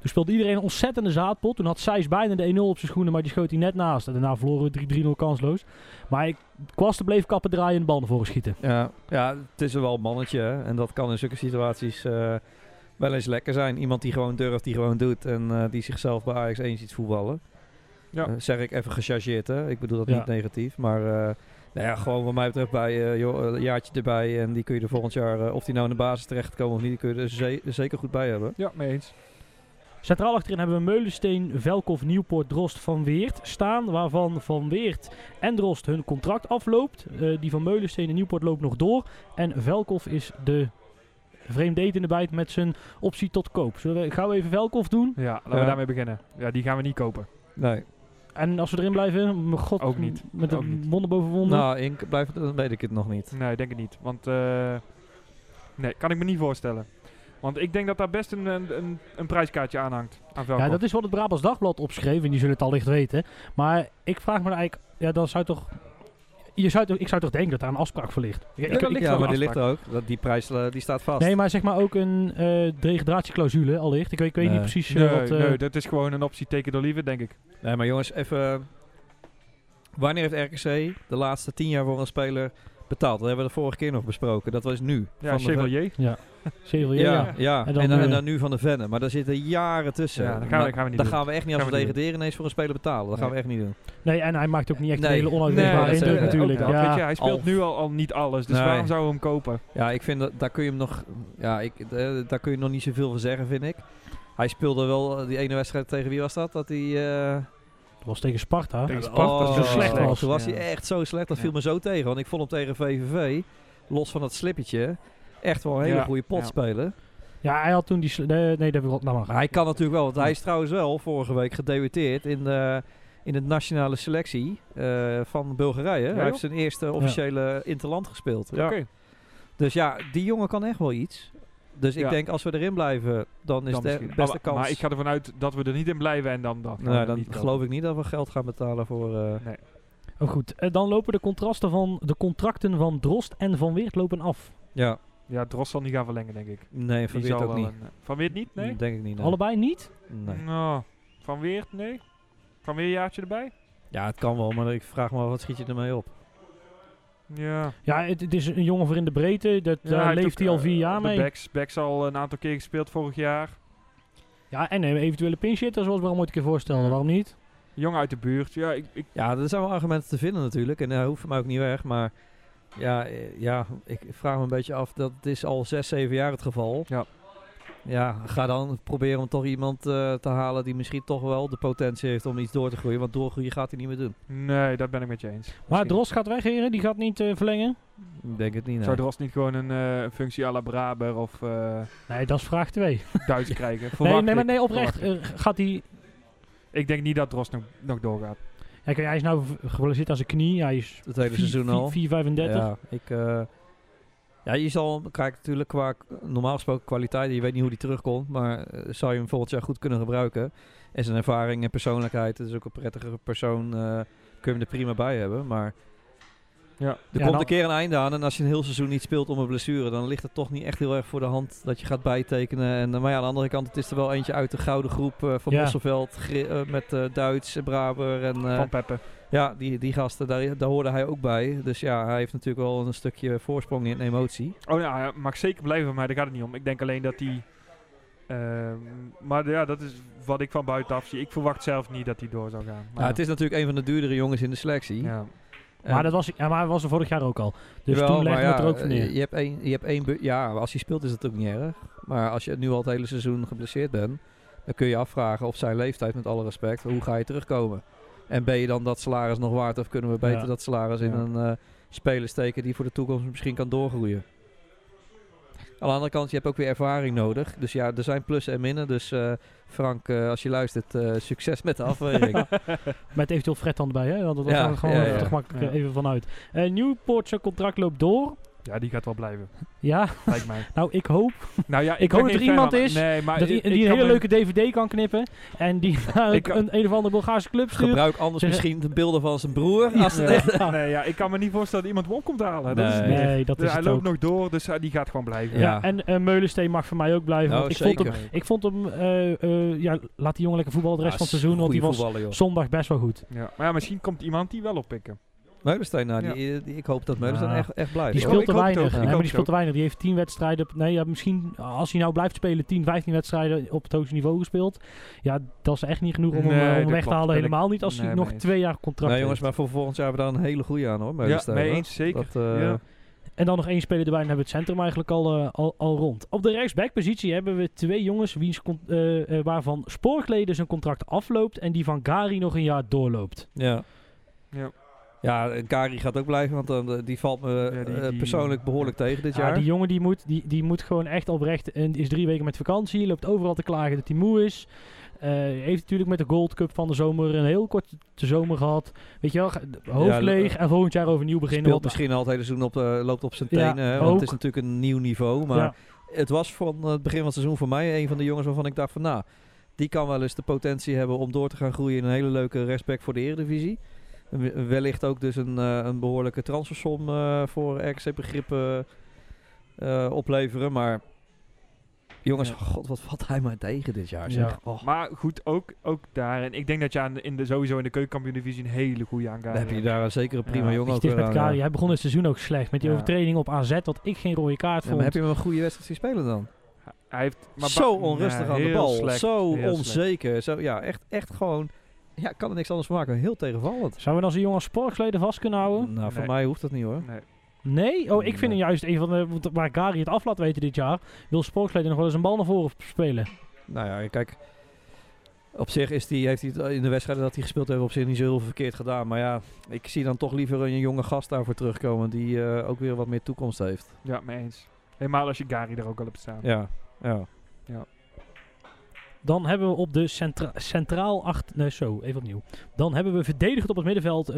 A: Toen speelde iedereen een ontzettende zaadpot. Toen had Sijs bijna de 1-0 op zijn schoenen, maar die schoot hij net naast. En daarna verloren we 3-0 kansloos. Maar ik, Kwasten bleef kappen draaien en de bal naar voren schieten.
C: Ja, ja, het is er wel een mannetje. hè. En dat kan in zulke situaties eh, wel eens lekker zijn. Iemand die gewoon durft, die gewoon doet. En eh, die zichzelf bij Ajax 1 ziet voetballen.
B: Ja.
C: Eh, zeg ik even gechargeerd, hè. Ik bedoel dat
A: Ja.
C: niet negatief. Maar eh, nou ja, gewoon wat mij betreft bij eh, joh, een jaartje erbij. En die kun je er volgend jaar, eh, of die nou in de basis terechtkomen of niet, die kun je er ze- zeker goed bij hebben.
B: Ja, mee eens.
A: Centraal achterin hebben we Meulensteen, Velkoff, Nieuwpoort, Drost, Van Weert staan. Waarvan Van Weert en Drost hun contract afloopt. Eh, die van Meulensteen en Nieuwpoort loopt nog door. En Velkoff is de vreemdetende bijt met zijn optie tot koop. Zullen we gauw even Velkoff doen?
B: Ja, laten
C: Ja.
B: we daarmee beginnen. Ja, die gaan we niet kopen.
C: Nee.
A: En als we erin blijven, mijn god,
B: Ook niet.
A: met
B: Ook niet.
A: wonder boven wonder.
C: Nou, Ink, blijft, dan weet ik het nog niet.
B: Nee, ik denk het niet. Want, eh, nee, kan ik me niet voorstellen. Want ik denk dat daar best een, een, een, een prijskaartje aan hangt. Aan
A: ja, dat is wat het Brabants Dagblad opschreef. En die zullen het allicht weten. Maar ik vraag me eigenlijk, ja, dan zou toch... Je zou toch, ik zou toch denken dat daar een afspraak voor ligt.
B: Ja,
A: ik-
B: ligt
C: maar die ligt er ook. Dat, die prijs eh, die staat vast.
A: Nee, maar zeg maar ook een eh degradatieclausule allicht. Ik weet, ik weet
C: Nee.
A: niet precies eh,
B: Nee,
A: wat... eh,
B: nee, dat is gewoon een optie take it or leave it, denk ik.
C: Nee, maar jongens, even. Wanneer heeft RKC de laatste tien jaar voor een speler betaald? Dat hebben we de vorige keer nog besproken. Dat was nu.
B: Ja,
C: Van de Ven-
B: Chevalier.
A: Chevalier,
C: Ja,
A: ja.
C: ja.
A: En
C: En
A: dan,
C: en
A: eh,
C: dan nu van de Vennen. Maar daar zitten jaren tussen.
B: Ja, dat gaan we- dat gaan we niet
C: dan
B: doen.
C: gaan we echt niet als we degraderen ineens voor een speler betalen. Dat gaan we echt niet doen.
A: Nee, en hij maakt ook niet echt
C: Nee.
A: een hele
C: Nee, is,
A: indruk
C: eh,
A: natuurlijk. ja.
B: weet je, hij speelt nu al, al niet alles, dus
C: Nee.
B: waarom zou we hem kopen?
C: Ja, ik vind dat daar kun je hem nog. Ja, ik, eh, daar kun je nog niet zoveel van zeggen, vind ik. Hij speelde wel eh, die ene wedstrijd tegen wie was dat? Dat hij. eh,
A: Dat was tegen Sparta.
B: Tegen Sparta,
C: oh,
B: zo slecht
A: was.
C: Toen was
B: Ja.
C: hij echt zo slecht. Dat
B: Ja.
C: viel me zo tegen. Want ik vond hem tegen VVV, los van dat slippertje, echt wel een hele
B: Ja.
C: goede pot
B: Ja.
C: spelen.
A: Ja, hij had toen die... Nee, nee dat wil nou maar.
C: Maar hij kan natuurlijk wel, want hij is trouwens wel vorige week gedebuteerd in de, in de nationale selectie eh, van Bulgarije. hij heeft zijn eerste officiële interland gespeeld. Ja.
B: Oké.
C: Dus ja, die jongen kan echt wel iets. Dus ik
B: Ja.
C: denk als we erin blijven, dan is
B: Dan
C: de
B: misschien.
C: beste
B: maar,
C: kans.
B: Maar ik ga ervan uit dat we er niet in blijven en dan...
C: nou,
B: we
C: dan
B: kopen.
C: geloof ik niet dat we geld gaan betalen voor. eh,
B: Nee.
A: Oh, goed. Eh, dan lopen de contrasten van de contracten van Drost en Van Weert lopen af.
C: ja,
B: Ja, Drost zal niet gaan verlengen, denk ik.
C: nee, van
B: Die
C: Weert ook niet.
B: een- van Weert niet? Nee?
C: Denk ik niet. nee.
A: Allebei niet?
C: Nee.
B: Nou, van Weert? Nee? Van Weer jaartje erbij?
C: Ja, het kan wel, maar ik vraag me af, wat schiet je ermee op?
B: Ja.
A: Ja, het, het is een jongen voor in de breedte. Dat
B: Ja,
A: daar
B: heeft
A: leeft hij al
B: eh,
A: vier jaar mee.
B: Backs, backs al een aantal keer gespeeld vorig jaar.
A: Ja, en een eventuele pinchitter, zoals we al ooit een keer voorstellen. Waarom niet?
B: Jong uit de buurt. Ja, ik, ik,
C: Ja, er zijn wel argumenten te vinden natuurlijk. En dat hoeft voor mij ook niet weg. Maar ja, eh, ja, ik vraag me een beetje af. Dat is al zes, zeven jaar het geval.
B: Ja.
C: Ja, ga dan proberen om toch iemand eh, te halen die misschien toch wel de potentie heeft om iets door te groeien. Want doorgroeien gaat hij niet meer doen.
B: nee, dat ben ik met je eens.
A: Maar
B: Misschien.
A: Drost gaat weg, heren. Die gaat niet eh, verlengen.
C: Ik denk het niet. nee.
B: Zou Drost niet gewoon een eh, functie à la Braber of eh
A: Nee, dat is vraag 2.
B: Duits krijgen?
A: Nee,
B: Verwacht
A: nee, maar nee, oprecht. Gaat hij...
B: ik. Denk niet dat Drost nog, nog doorgaat.
A: Ja, kijk, hij is nou geblesseerd aan zijn knie. Hij is
C: Het hele seizoen al.
A: 4,35.
C: Ja, ik, eh, Ja, je zal kijk natuurlijk qua normaal gesproken kwaliteit, je weet niet hoe die terugkomt, maar eh, zou je hem volgend jaar goed kunnen gebruiken. En zijn ervaring en persoonlijkheid, het is ook een prettige persoon, eh, kun je hem er prima bij hebben. Maar
B: Ja.
C: er
A: Ja,
C: komt
A: dan-
C: een keer een einde aan en als je een heel seizoen niet speelt om een blessure, dan ligt het toch niet echt heel erg voor de hand dat je gaat bijtekenen. En, eh, maar ja, aan de andere kant, het is er wel eentje uit de gouden groep eh, van
A: Ja.
C: Mosselveld met eh, Duits, Braber en... eh,
B: Van Peppe.
C: Ja, die, die gasten, daar, daar hoorde hij ook bij. Dus ja, hij heeft natuurlijk wel een stukje voorsprong in emotie.
B: Oh ja, hij mag zeker blijven, maar daar gaat het niet om. Ik denk alleen dat hij... ehm, maar ja, dat is wat ik van buitenaf zie. Ik verwacht zelf niet dat hij door zou gaan. Maar
C: Ja, het is natuurlijk een van de duurdere jongens in de selectie.
B: ja.
A: Maar dat was, ja, maar hij was er vorig jaar ook al. Dus
C: Jawel,
A: toen legde
C: maar
A: het er ook van neer.
C: Je hebt één, je hebt één ja, als hij speelt is het ook niet erg. Maar als je nu al het hele seizoen geblesseerd bent, dan kun je afvragen op zijn leeftijd, met alle respect, hoe ga je terugkomen? En ben je dan dat salaris nog waard of kunnen we beter
A: Ja.
C: dat salaris in
B: Ja.
C: een eh, speler steken die voor de toekomst misschien kan doorgroeien? Aan de andere kant, je hebt ook weer ervaring nodig. Dus ja, er zijn plussen en minnen. Dus eh, Frank, eh, als je luistert, eh, succes met de afweging.
A: Met eventueel Fred dan erbij, hè? Want dat
C: Ja,
A: gaan we gewoon
C: ja,
A: even
C: ja.
A: eh, even vanuit. Eh Newport zijn contract loopt door.
B: Ja, die gaat wel blijven.
A: Ja,
B: Lijkt mij.
A: nou ik hoop
B: Nou ja,
A: Ik hoop dat er iemand is
B: nee, maar
A: dat die,
B: ik-
A: die
B: ik
A: een hele
B: me-
A: leuke dvd kan knippen. En die naar
B: Ik-
A: een, een of andere Bulgaarse club stuurt.
C: Gebruik anders
A: Zeg-
C: misschien de beelden van zijn broer.
A: Ja.
C: Als het
A: Ja.
B: Nee, ja, ik kan me niet voorstellen dat iemand hem op komt halen. Dat is
C: Nee.
A: Nee, dat
B: Dus
A: is
B: hij loopt
A: ook.
B: nog door, dus hij- die gaat gewoon blijven.
A: Ja,
C: Ja.
A: en eh, Meulensteen mag voor mij ook blijven.
C: Nou,
A: ik, vond hem, ik vond hem, eh, eh, ja, laat die jongen lekker voetballen de rest
C: Ja,
A: van het seizoen. Want die was zondag best wel goed.
B: Ja. Maar ja, misschien komt iemand die wel oppikken.
C: Meulensteen, nou, die, die- ik hoop dat Meulensteen
A: Ja.
C: echt, echt blijft.
A: Die speelt te weinig. Nee, maar die speelt te weinig. Die heeft 10 wedstrijden. Nee, ja, misschien als hij nou blijft spelen, 10, 15 wedstrijden op het hoogste niveau gespeeld. Ja, dat is echt niet genoeg om hem,
B: Nee,
A: eh, om hem
B: dat
A: weg te halen. Helemaal niet als hij
B: nee,
A: nog twee jaar contract
C: Nou jongens,
A: heeft.
C: maar voor volgend jaar hebben we daar een hele goede aan hoor,
B: Ja, mee eens, zeker.
C: Dat, eh,
B: Ja.
A: En dan nog één speler erbij en hebben we het centrum eigenlijk al, eh, al, al rond. Op de rechtsbackpositie hebben we twee jongens wiens eh, eh, waarvan Spoorkleden zijn contract afloopt en die van Gari nog een jaar doorloopt.
C: Ja.
B: Ja.
C: Ja, Kari gaat ook blijven, want dan, eh, die valt me
B: Ja, die-
C: eh,
B: die-
C: persoonlijk behoorlijk tegen dit
A: Ja,
C: jaar.
A: die jongen die moet, die, die moet gewoon echt oprecht. En is drie weken met vakantie. Loopt overal te klagen dat hij moe is. Eh, heeft natuurlijk met de Gold Cup van de zomer een heel korte zomer gehad. Weet je wel, hoofd
C: Ja,
A: leeg en volgend jaar overnieuw beginnen.
C: Speelt misschien al het hele seizoen op, de- loopt op zijn tenen, hè, want het is natuurlijk een nieuw niveau. Maar het was van het begin van het seizoen voor mij een van de jongens waarvan ik dacht van nou, die kan wel eens de potentie hebben om door te gaan groeien in een hele leuke respect voor de Eredivisie. Wellicht ook dus een, eh, een behoorlijke transfersom eh, voor RKC-begrippen eh, opleveren. Maar jongens,
B: Ja.
C: god, wat valt hij maar tegen dit jaar.
A: Ja.
C: Zeg. Oh,
B: Maar goed, ook, ook daar. En ik denk dat je aan, in de, sowieso in de keukenkampioen-divisie een hele goede aangaat.
C: dan heb je daar een zeker een prima
B: Ja,
C: jongen ook
A: met
C: aan,
A: Kari. Hij begon het seizoen ook slecht. Met die
B: Ja.
A: overtreding op AZ, wat ik geen rode kaart
C: Ja,
A: vond.
C: maar heb je hem een goede wedstrijd zien spelen dan?
B: Hij heeft maar
C: zo onrustig
B: Ja,
C: aan de bal.
B: slecht,
C: zo
B: slecht.
C: onzeker. Zo, ja, echt, echt gewoon... Ja, ik kan er niks anders van maken. Heel tegenvallend.
A: Zouden we dan zo'n jongen als Sportsleden vast kunnen houden?
C: Nou, voor
B: Nee.
C: mij hoeft dat niet hoor.
B: Nee.
A: Nee? Oh, ik vind hem juist een van de... Waar Gary het af laat weten dit jaar... wil Sportsleden nog wel eens een bal naar voren spelen.
C: Nou ja, kijk. Op zich is die, heeft hij het in de wedstrijden dat hij gespeeld heeft op zich niet zo heel verkeerd gedaan. Maar ja, ik zie dan toch liever een jonge gast daarvoor terugkomen die eh, ook weer wat meer toekomst heeft.
B: Ja, mee eens. Helemaal als je Gary er ook al hebt staan.
C: Ja, ja.
A: Dan hebben we op de centra centraal acht... Nee, zo, even opnieuw. Dan hebben we verdedigend op het middenveld eh,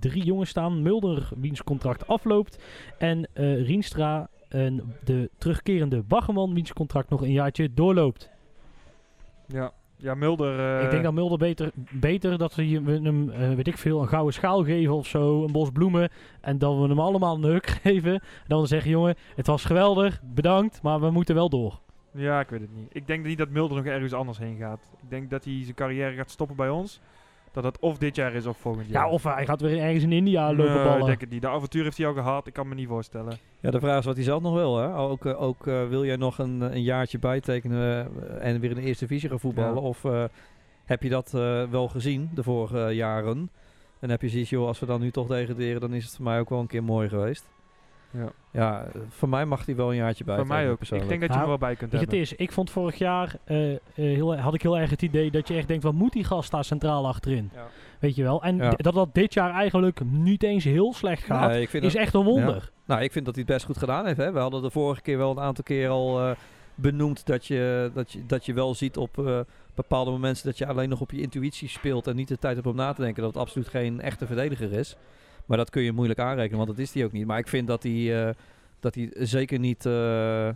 A: drie jongens staan. Mulder, wiens contract afloopt. En eh Rienstra, en de terugkerende Baggerman, wiens contract nog een jaartje doorloopt.
B: Ja, ja Mulder... eh,
A: ik denk dat Mulder beter, beter dat we hem, weet ik veel, een gouden schaal geven of zo. Een bos bloemen. En dat we hem allemaal een huk geven. En dan zeggen, jongen, het was geweldig, bedankt, maar we moeten wel door.
B: Ja, ik weet het niet. Ik denk niet dat Mulder nog ergens anders heen gaat. Ik denk dat hij zijn carrière gaat stoppen bij ons. Dat dat of dit jaar is of volgend jaar.
A: Ja, of hij gaat weer ergens in India lopen
B: Nee,
A: ballen.
B: ik denk het niet. De avontuur heeft hij al gehad. Ik kan me niet voorstellen.
C: Ja, de vraag is wat hij zelf nog wil. Hè? Ook, eh, ook eh, wil jij nog een, een jaartje bijtekenen eh, en weer in de eerste divisie gaan voetballen?
B: Ja.
C: Of eh, heb je dat eh, wel gezien de vorige jaren? En heb je zoiets, joh, als we dan nu toch degraderen, dan is het voor mij ook wel een keer mooi geweest.
B: Ja.
C: Ja, voor mij mag hij wel een jaartje bij.
B: Voor mij ook. Ik denk dat je
A: Nou,
B: er wel bij kunt
A: je, het
B: hebben.
A: is, ik vond vorig jaar, eh, eh, heel, had ik heel erg het idee dat je echt denkt, wat moet die gast daar centraal achterin?
C: Ja.
A: Weet je wel? En
C: Ja.
A: dat dat dit jaar eigenlijk niet eens heel slecht gaat,
C: Nee, ik vind
A: is
C: dat-
A: echt een wonder.
C: Nou, ik vind dat hij het best goed gedaan heeft. Hè. We hadden de vorige keer wel een aantal keer al eh, benoemd dat je, dat, je, dat je wel ziet op eh, bepaalde momenten dat je alleen nog op je intuïtie speelt en niet de tijd hebt om na te denken. Dat het absoluut geen echte verdediger is. Maar dat kun je moeilijk aanrekenen, want dat is hij ook niet. Maar ik vind dat hij, eh, dat zeker niet eh, eh,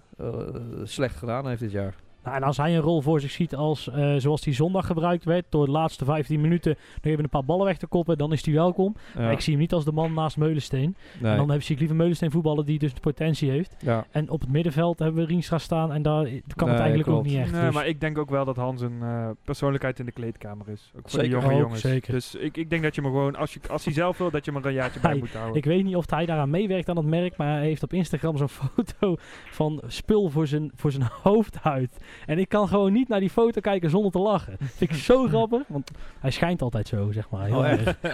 C: slecht gedaan heeft dit jaar.
A: Nou, en als hij een rol voor zich ziet als, eh, zoals die zondag gebruikt werd, door de laatste 15 minuten nog even een paar ballen weg te koppen, dan is hij welkom.
C: Ja,
A: Maar ik zie hem niet als de man naast Meulensteen.
C: nee.
A: En dan heb ik liever Meulensteen voetballen die dus de potentie heeft.
C: ja.
A: En op het middenveld hebben we Rienstra staan en daar kan het eigenlijk ook niet echt.
B: Nee,
A: dus-
B: maar ik denk ook wel dat Hans een eh, persoonlijkheid in de kleedkamer is. Ook voor
C: Zeker.
B: de jonge
A: Ook,
B: jongens.
A: zeker.
B: Dus ik, ik denk dat je me gewoon, als, je, als hij zelf wil, dat je me er een jaartje bij
A: Hij-
B: moet houden.
A: Ik weet niet of hij daaraan meewerkt aan het merk, maar hij heeft op Instagram zo'n foto van spul voor zijn, voor zijn hoofdhuid. En ik kan gewoon niet naar die foto kijken zonder te lachen. Vind ik zo grappig, want hij schijnt altijd zo, zeg maar. Heel
C: Oh,
A: erg.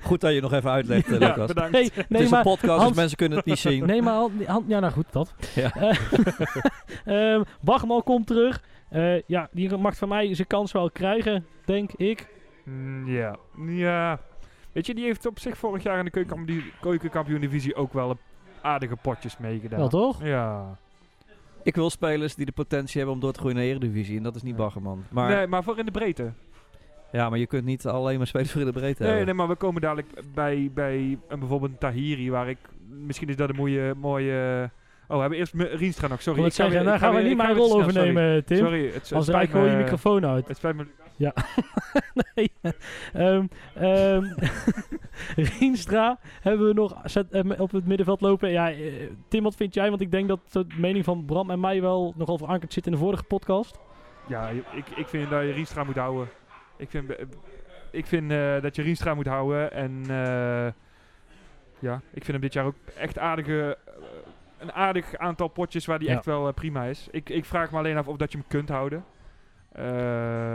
C: Goed dat je nog even uitlegt,
B: ja,
C: Lucas.
B: bedankt.
A: Nee,
C: het
A: nee,
C: is
A: maar,
C: een podcast,
A: Hans-
C: dus mensen kunnen het niet zien.
A: nee, maar ja, nou goed, dat.
C: Ja.
A: Eh, ehm, Bachman komt terug. Eh, ja, die mag van mij zijn kans wel krijgen, denk ik.
B: Mm, Ja. ja. Weet je, die heeft op zich vorig jaar in de keukenkampioen- keukenkampioen-divisie ook wel een aardige potjes meegedaan.
A: Wel toch?
B: Ja.
C: Ik wil spelers die de potentie hebben om door te groeien naar de Eredivisie. En dat is niet Baggerman. Maar,
B: Nee, maar voor in de breedte.
C: ja, maar je kunt niet alleen maar spelers voor in de breedte
B: Nee,
C: hebben.
B: nee, maar we komen dadelijk bij, bij een, bijvoorbeeld een Tahiri, waar ik... Misschien is dat een mooie... mooie oh, we hebben eerst Rienstra nog. Sorry. ik
A: zeggen, daar
B: ik ga
A: gaan we niet mijn rol overnemen, Tim.
B: Sorry, het, het
A: Als ik gewoon je microfoon uit.
B: Het spijt me.
A: nee. Ehm ehm Rienstra hebben we nog zet, eh, op het middenveld lopen. Ja, eh, Tim, wat vind jij? Want ik denk dat de mening van Bram en mij wel nogal verankerd zit in de vorige podcast.
B: Ja, ik, ik vind dat je Rienstra moet houden. Ik vind, eh, ik vind dat je Rienstra moet houden. En ja, ik vind hem dit jaar ook echt aardige... een aardig aantal potjes waar die
A: Ja.
B: echt wel prima is. Ik, ik vraag me alleen af of dat je hem kunt houden. Eh,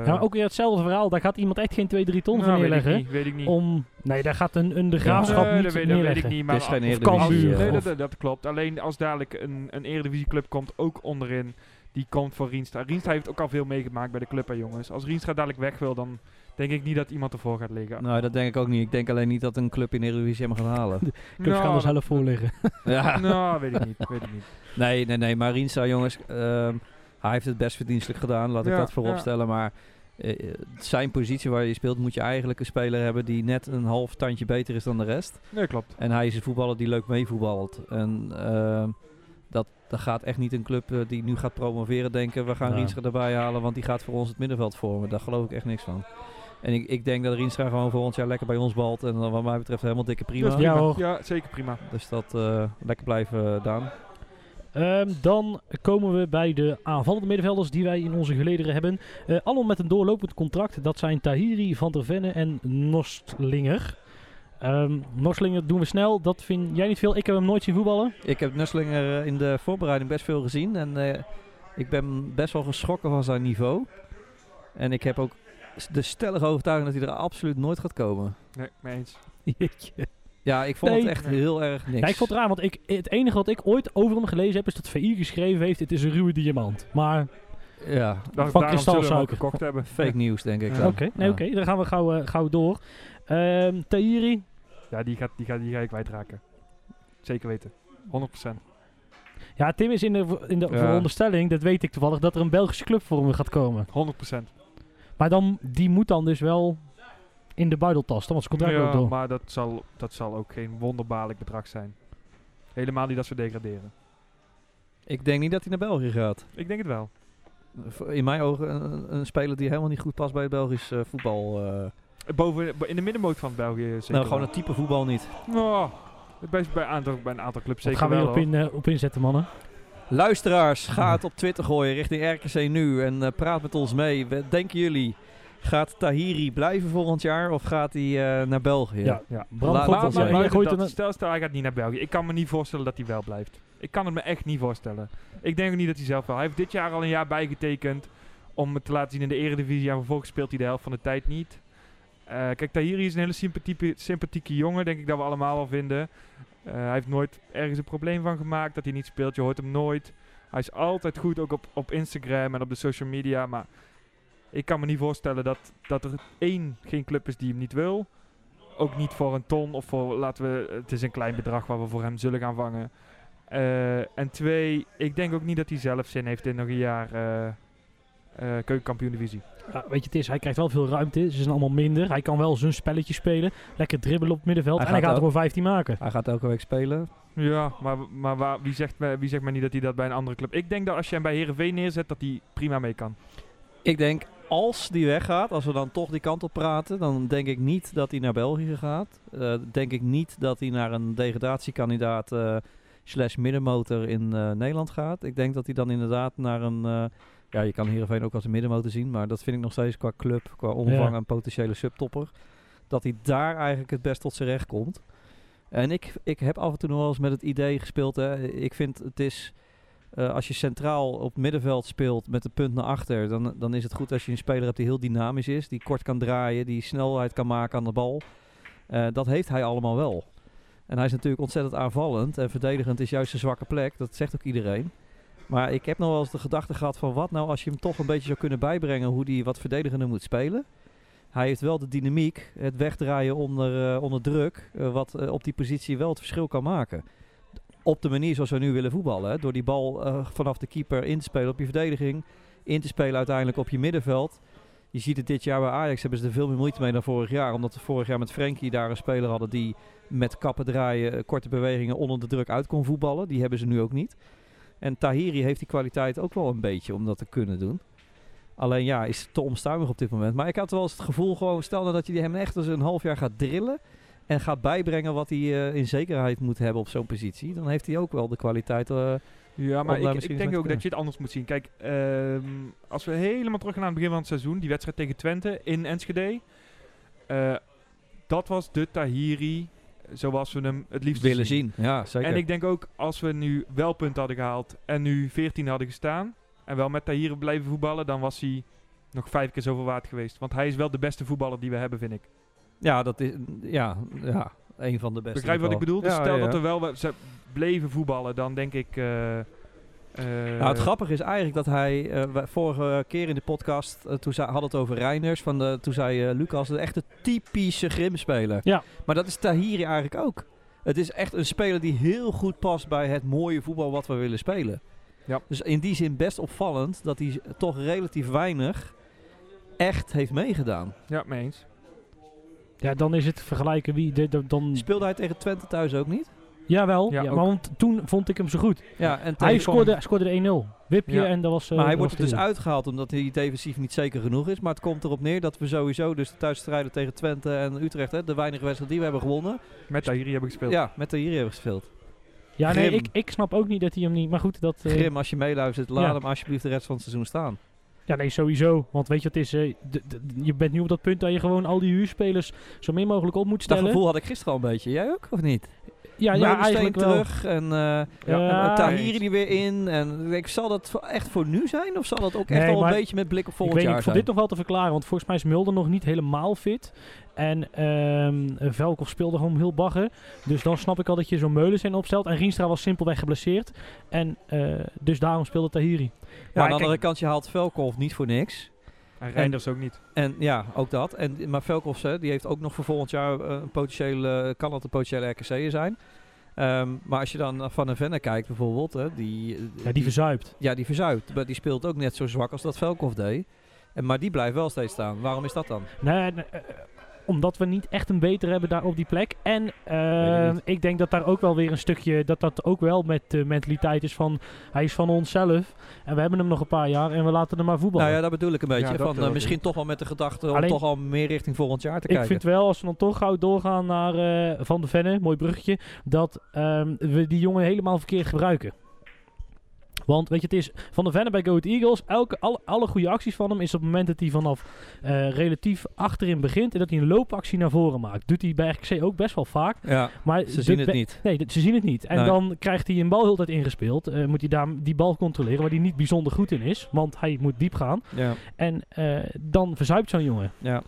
A: ja, maar ook weer hetzelfde verhaal. Daar gaat iemand echt geen 2, 3 ton
B: nou,
A: voor
B: weet ik
A: neerleggen.
B: niet, weet ik niet.
A: Om, nee, daar gaat een, een de graafschap niet
B: dat weet, dat
A: neerleggen.
B: weet ik niet. Maar
C: Het is geen
B: als-
C: Eredivisie,
B: Nee, dat, dat, dat klopt. Alleen als dadelijk een, een eredivisieclub komt ook onderin, die komt voor Rienstra. Rienstra heeft ook al veel meegemaakt bij de club, hè, jongens. Als Rienstra dadelijk weg wil, dan denk ik niet dat iemand ervoor gaat liggen.
C: Nou, dat denk ik ook niet. Ik denk alleen niet dat een club in de Eredivisie hem gaat halen.
A: Clubs gaan er zelf voor liggen.
C: ja.
B: Nou, weet ik niet. Weet ik niet.
C: Nee, nee, nee. Maar Rienstra, jongens, ehm, hij heeft het best verdienstelijk gedaan. Laat ik
B: Ja,
C: dat voorop
B: ja.
C: stellen. Maar eh, eh, zijn positie waar je speelt, moet je eigenlijk een speler hebben die net een half tandje beter is dan de rest.
B: Nee, klopt.
C: En hij is een voetballer die leuk meevoetbalt. En ehm, dat, dat gaat echt niet een club eh, die nu gaat promoveren denken... we gaan
A: Ja.
C: Rienstra erbij halen, want die gaat voor ons het middenveld vormen. Daar geloof ik echt niks van. En ik, ik denk dat Rienstra gewoon volgend jaar lekker bij ons balt. En dan wat mij betreft helemaal dikke prima.
A: Ja, hoor.
B: Ja, zeker prima.
C: Dus dat eh, lekker blijven, uh, Daan.
A: Ehm, dan komen we bij de aanvallende middenvelders die wij in onze gelederen hebben. Eh allemaal met een doorlopend contract. Dat zijn Tahiri, Van der Venne en Nostlinger. Ehm Nostlinger doen we snel. Dat vind jij niet veel. Ik heb hem nooit zien voetballen.
C: Ik heb Nusslinger eh, in de voorbereiding best veel gezien. En eh, ik ben best wel geschrokken van zijn niveau. En ik heb ook de stellige overtuiging dat hij er absoluut nooit gaat komen.
B: Nee, mee eens.
A: Jeetje.
C: Ja, ik vond
A: Nee.
C: het echt heel erg niks.
A: ja, ik vond het raar, want ik, het enige wat ik ooit over hem gelezen heb is dat VI geschreven heeft: het is een ruwe diamant. Maar
C: Ja,
B: Daar,
A: Van kristalsuiker.
B: gekocht hebben.
C: fake nieuws denk ik
B: Ja.
C: dan.
A: oké, nee,
C: Ja.
A: oké, dan gaan we gauw, eh, gauw door. Ehm Tahiri,
B: Ja, die, gaat, die, gaat, die ga ik kwijtraken. Zeker weten. 100%.
A: ja, Tim is in de, in de
C: Ja.
A: veronderstelling, dat weet ik toevallig, dat er een Belgische club voor hem gaat komen.
B: 100%.
A: Maar dan, die moet dan dus wel in de buidel tasten, want zijn contract loopt
B: Ja,
A: door.
B: maar dat zal, dat zal ook geen wonderbaarlijk bedrag zijn. Helemaal niet dat ze degraderen.
C: Ik denk niet dat hij naar België gaat.
B: Ik denk het wel.
C: In mijn ogen een, een speler die helemaal niet goed past bij het Belgisch eh, voetbal. eh.
B: Boven, in de middenmoot van België zeker
C: nou, gewoon het type voetbal niet.
B: Oh, bij, bij, aantal, bij een aantal clubs
A: Wat
B: zeker
A: gaan we hier op, in, eh, op inzetten, mannen?
C: Luisteraars, ga het op Twitter gooien richting RKC Nu en eh, praat met ons mee. Wat denken jullie? Gaat Tahiri blijven volgend jaar of gaat hij eh, naar België?
A: Ja.
B: Ja.
A: Bram,
C: Laat- maar
A: gooit
B: dat, stel, stel hij gaat niet naar België. Ik kan me niet voorstellen dat hij wel blijft. Ik kan het me echt niet voorstellen. Ik denk ook niet dat hij zelf wel. Hij heeft dit jaar al een jaar bijgetekend om het te laten zien in de eredivisie. En vervolgens speelt hij de helft van de tijd niet. Eh, kijk, Tahiri is een hele sympathieke, sympathieke jongen, denk ik dat we allemaal wel vinden. Eh, hij heeft nooit ergens een probleem van gemaakt dat hij niet speelt. Je hoort hem nooit. Hij is altijd goed, ook op, op Instagram en op de social media. Maar ik kan me niet voorstellen dat, dat er één geen club is die hem niet wil. Ook niet voor een ton of voor, laten we, het is een klein bedrag waar we voor hem zullen gaan vangen. Eh, en twee, ik denk ook niet dat hij zelf zin heeft in nog een jaar eh, eh keukenkampioen divisie.
A: Ja, weet je, het is, hij krijgt wel veel ruimte. Ze zijn allemaal minder. Hij kan wel zijn spelletje spelen. Lekker dribbelen op het middenveld.
C: Hij
A: en hij
C: gaat
A: er
C: ook-
A: gewoon 15 maken.
C: Hij gaat elke week spelen.
B: Ja, maar, maar waar, wie, zegt, me- wie zegt mij niet dat hij dat bij een andere club... Ik denk dat als je hem bij Herenveen neerzet, dat hij prima mee kan.
C: Ik denk, als die weggaat, als we dan toch die kant op praten, dan denk ik niet dat hij naar België gaat. Eh, denk ik niet dat hij naar een degradatiekandidaat eh, slash middenmotor in eh, Nederland gaat. Ik denk dat hij dan inderdaad naar een... ja, je kan Heerenveen ook als een middenmotor zien, maar dat vind ik nog steeds qua club, qua omvang
A: Ja.
C: een potentiële subtopper. Dat hij daar eigenlijk het best tot zijn recht komt. En ik, ik heb af en toe nog wel eens met het idee gespeeld. Hè. Ik vind het is... eh, als je centraal op middenveld speelt met de punt naar achter, dan, dan is het goed als je een speler hebt die heel dynamisch is, die kort kan draaien, die snelheid kan maken aan de bal. Eh, dat heeft hij allemaal wel. En hij is natuurlijk ontzettend aanvallend en verdedigend is juist zijn zwakke plek, dat zegt ook iedereen. Maar ik heb nog wel eens de gedachte gehad van wat nou als je hem toch een beetje zou kunnen bijbrengen hoe hij wat verdedigender moet spelen. Hij heeft wel de dynamiek, het wegdraaien onder, eh, onder druk, wat op die positie wel het verschil kan maken. Op de manier zoals we nu willen voetballen. Door die bal eh, vanaf de keeper in te spelen op je verdediging. In te spelen uiteindelijk op je middenveld. Je ziet het dit jaar bij Ajax hebben ze er veel meer moeite mee dan vorig jaar. Omdat we vorig jaar met Frenkie daar een speler hadden die met kappen draaien, eh, korte bewegingen onder de druk uit kon voetballen. Die hebben ze nu ook niet. En Tahiri heeft die kwaliteit ook wel een beetje om dat te kunnen doen. Alleen ja, is te onstuimig op dit moment. Maar ik had wel eens het gevoel gewoon, stel nou dat je hem echt eens een half jaar gaat drillen. En gaat bijbrengen wat hij eh, in zekerheid moet hebben op zo'n positie. Dan heeft hij ook wel de kwaliteit. eh,
B: Ja, maar ik, ik denk ook dat je het anders moet zien. Kijk, ehm, als we helemaal terug gaan naar het begin van het seizoen, die wedstrijd tegen Twente in Enschede. eh, dat was de Tahiri zoals we hem het liefst
C: willen zien. Ja, zeker.
B: En ik denk ook, als we nu wel punten hadden gehaald en nu 14 hadden gestaan en wel met Tahiri blijven voetballen, dan was hij nog vijf keer zoveel waard geweest. Want hij is wel de beste voetballer die we hebben, vind ik.
C: Ja, dat is ja, ja, een van de beste.
B: Begrijp je wat ik bedoel? Dus
C: Ja,
B: stel
C: ja,
B: dat er wel we- ze bleven voetballen, dan denk ik... eh, eh,
C: Nou, het grappige is eigenlijk dat hij eh, vorige keer in de podcast, toen zei, had het over Reiners, van de, toen zei Lucas, de echte typische Grim-speler.
A: Ja.
C: Maar dat is Tahiri eigenlijk ook. Het is echt een speler die heel goed past bij het mooie voetbal wat we willen spelen.
B: Ja.
C: Dus in die zin best opvallend dat hij toch relatief weinig echt heeft meegedaan.
B: Ja, mee eens.
A: Ja, dan is het vergelijken wie... De, de- dan,
C: Speelde hij tegen Twente thuis ook niet?
A: Jawel,
B: Ja,
A: ja, maar want toen vond ik hem zo goed.
C: Ja, en
A: Hij scoorde, scoorde de 1-0. Wipje
B: Ja.
A: en dat was... eh,
C: Maar hij wordt er dus uitgehaald omdat hij defensief niet zeker genoeg is. Maar het komt erop neer dat we sowieso dus de thuisstrijden tegen Twente en Utrecht, hè, de weinige wedstrijden die we hebben gewonnen,
B: Met Tahiri heb ik gespeeld.
C: ja, met de hier hebben gespeeld.
A: Ja, nee, ik, ik snap ook niet dat hij hem niet... Maar goed, dat... eh,
C: Grim, als je meeluistert, laat
A: ja.
C: hem alsjeblieft de rest van het seizoen staan.
A: Ja, nee, sowieso. Want weet je wat het is? d- je bent nu op dat punt dat je gewoon al die huurspelers zo min mogelijk op moet
C: Dat
A: stellen.
C: gevoel had ik gisteren al een beetje. Jij ook, of niet?
A: Ja, ja, eigenlijk wel.
C: terug en, eh
A: Ja,
C: en, eh, Tahiri die weer in. En ik, zal dat echt voor nu zijn? Of zal dat ook echt
A: Nee,
C: wel een beetje met blik op
A: Ik
C: volgend
A: weet niet,
C: jaar
A: ik vond
C: zijn?
A: dit nog wel te verklaren, want volgens mij is Mulder nog niet helemaal fit. En ehm Velkov speelde gewoon heel bagger. Dus dan snap ik al dat je zo'n Meulensteen opstelt. En Rienstra was simpelweg geblesseerd. En eh, dus daarom speelde Tahiri.
C: Ja,
B: Maar
C: aan de andere kant, je haalt Velkov niet voor niks.
B: En Reinders ook niet.
C: En ja, ook dat. En, maar Velkovs, hè, die heeft ook nog voor volgend jaar eh, een potentiële, kan dat een potentiële RKC'er zijn. Ehm, maar als je dan naar Van den Venne kijkt bijvoorbeeld, hè, die, eh,
A: Ja, die verzuipt.
C: ja, die verzuipt. Maar die speelt ook net zo zwak als dat Velkov deed. En, maar die blijft wel steeds staan. Waarom is dat dan?
A: Nee, nee, eh, omdat we niet echt een beter hebben daar op die plek. En
C: Weet
A: eh,
C: ik
A: ik denk dat daar ook wel weer een stukje, dat dat ook wel met de mentaliteit is van, hij is van onszelf. En we hebben hem nog een paar jaar en we laten hem maar voetballen.
C: Nou ja, dat bedoel ik een beetje.
B: Ja,
C: van, eh,
B: ik
C: misschien toch wel met de gedachte om
A: Alleen-
C: toch al meer richting volgend jaar te
A: ik
C: kijken.
A: vind wel, als we dan toch gauw doorgaan naar eh, Van de Venne, mooi bruggetje, dat ehm, we die jongen helemaal verkeerd gebruiken. Want weet je, het is Van de Venne bij Go Eagles. Elke, alle, alle goede acties van hem is op het moment dat hij vanaf eh, relatief achterin begint en dat hij een loopactie naar voren maakt. Doet hij bij RKC ook best wel vaak.
C: Ja,
A: Maar
C: ze zien het niet.
A: Nee, ze zien het niet. En
C: Nee.
A: dan krijgt hij een bal heel tijd ingespeeld. Eh, moet hij daar die bal controleren, waar hij niet bijzonder goed in is. Want hij moet diep gaan.
C: Ja.
A: En eh, dan verzuipt zo'n jongen.
C: Ja.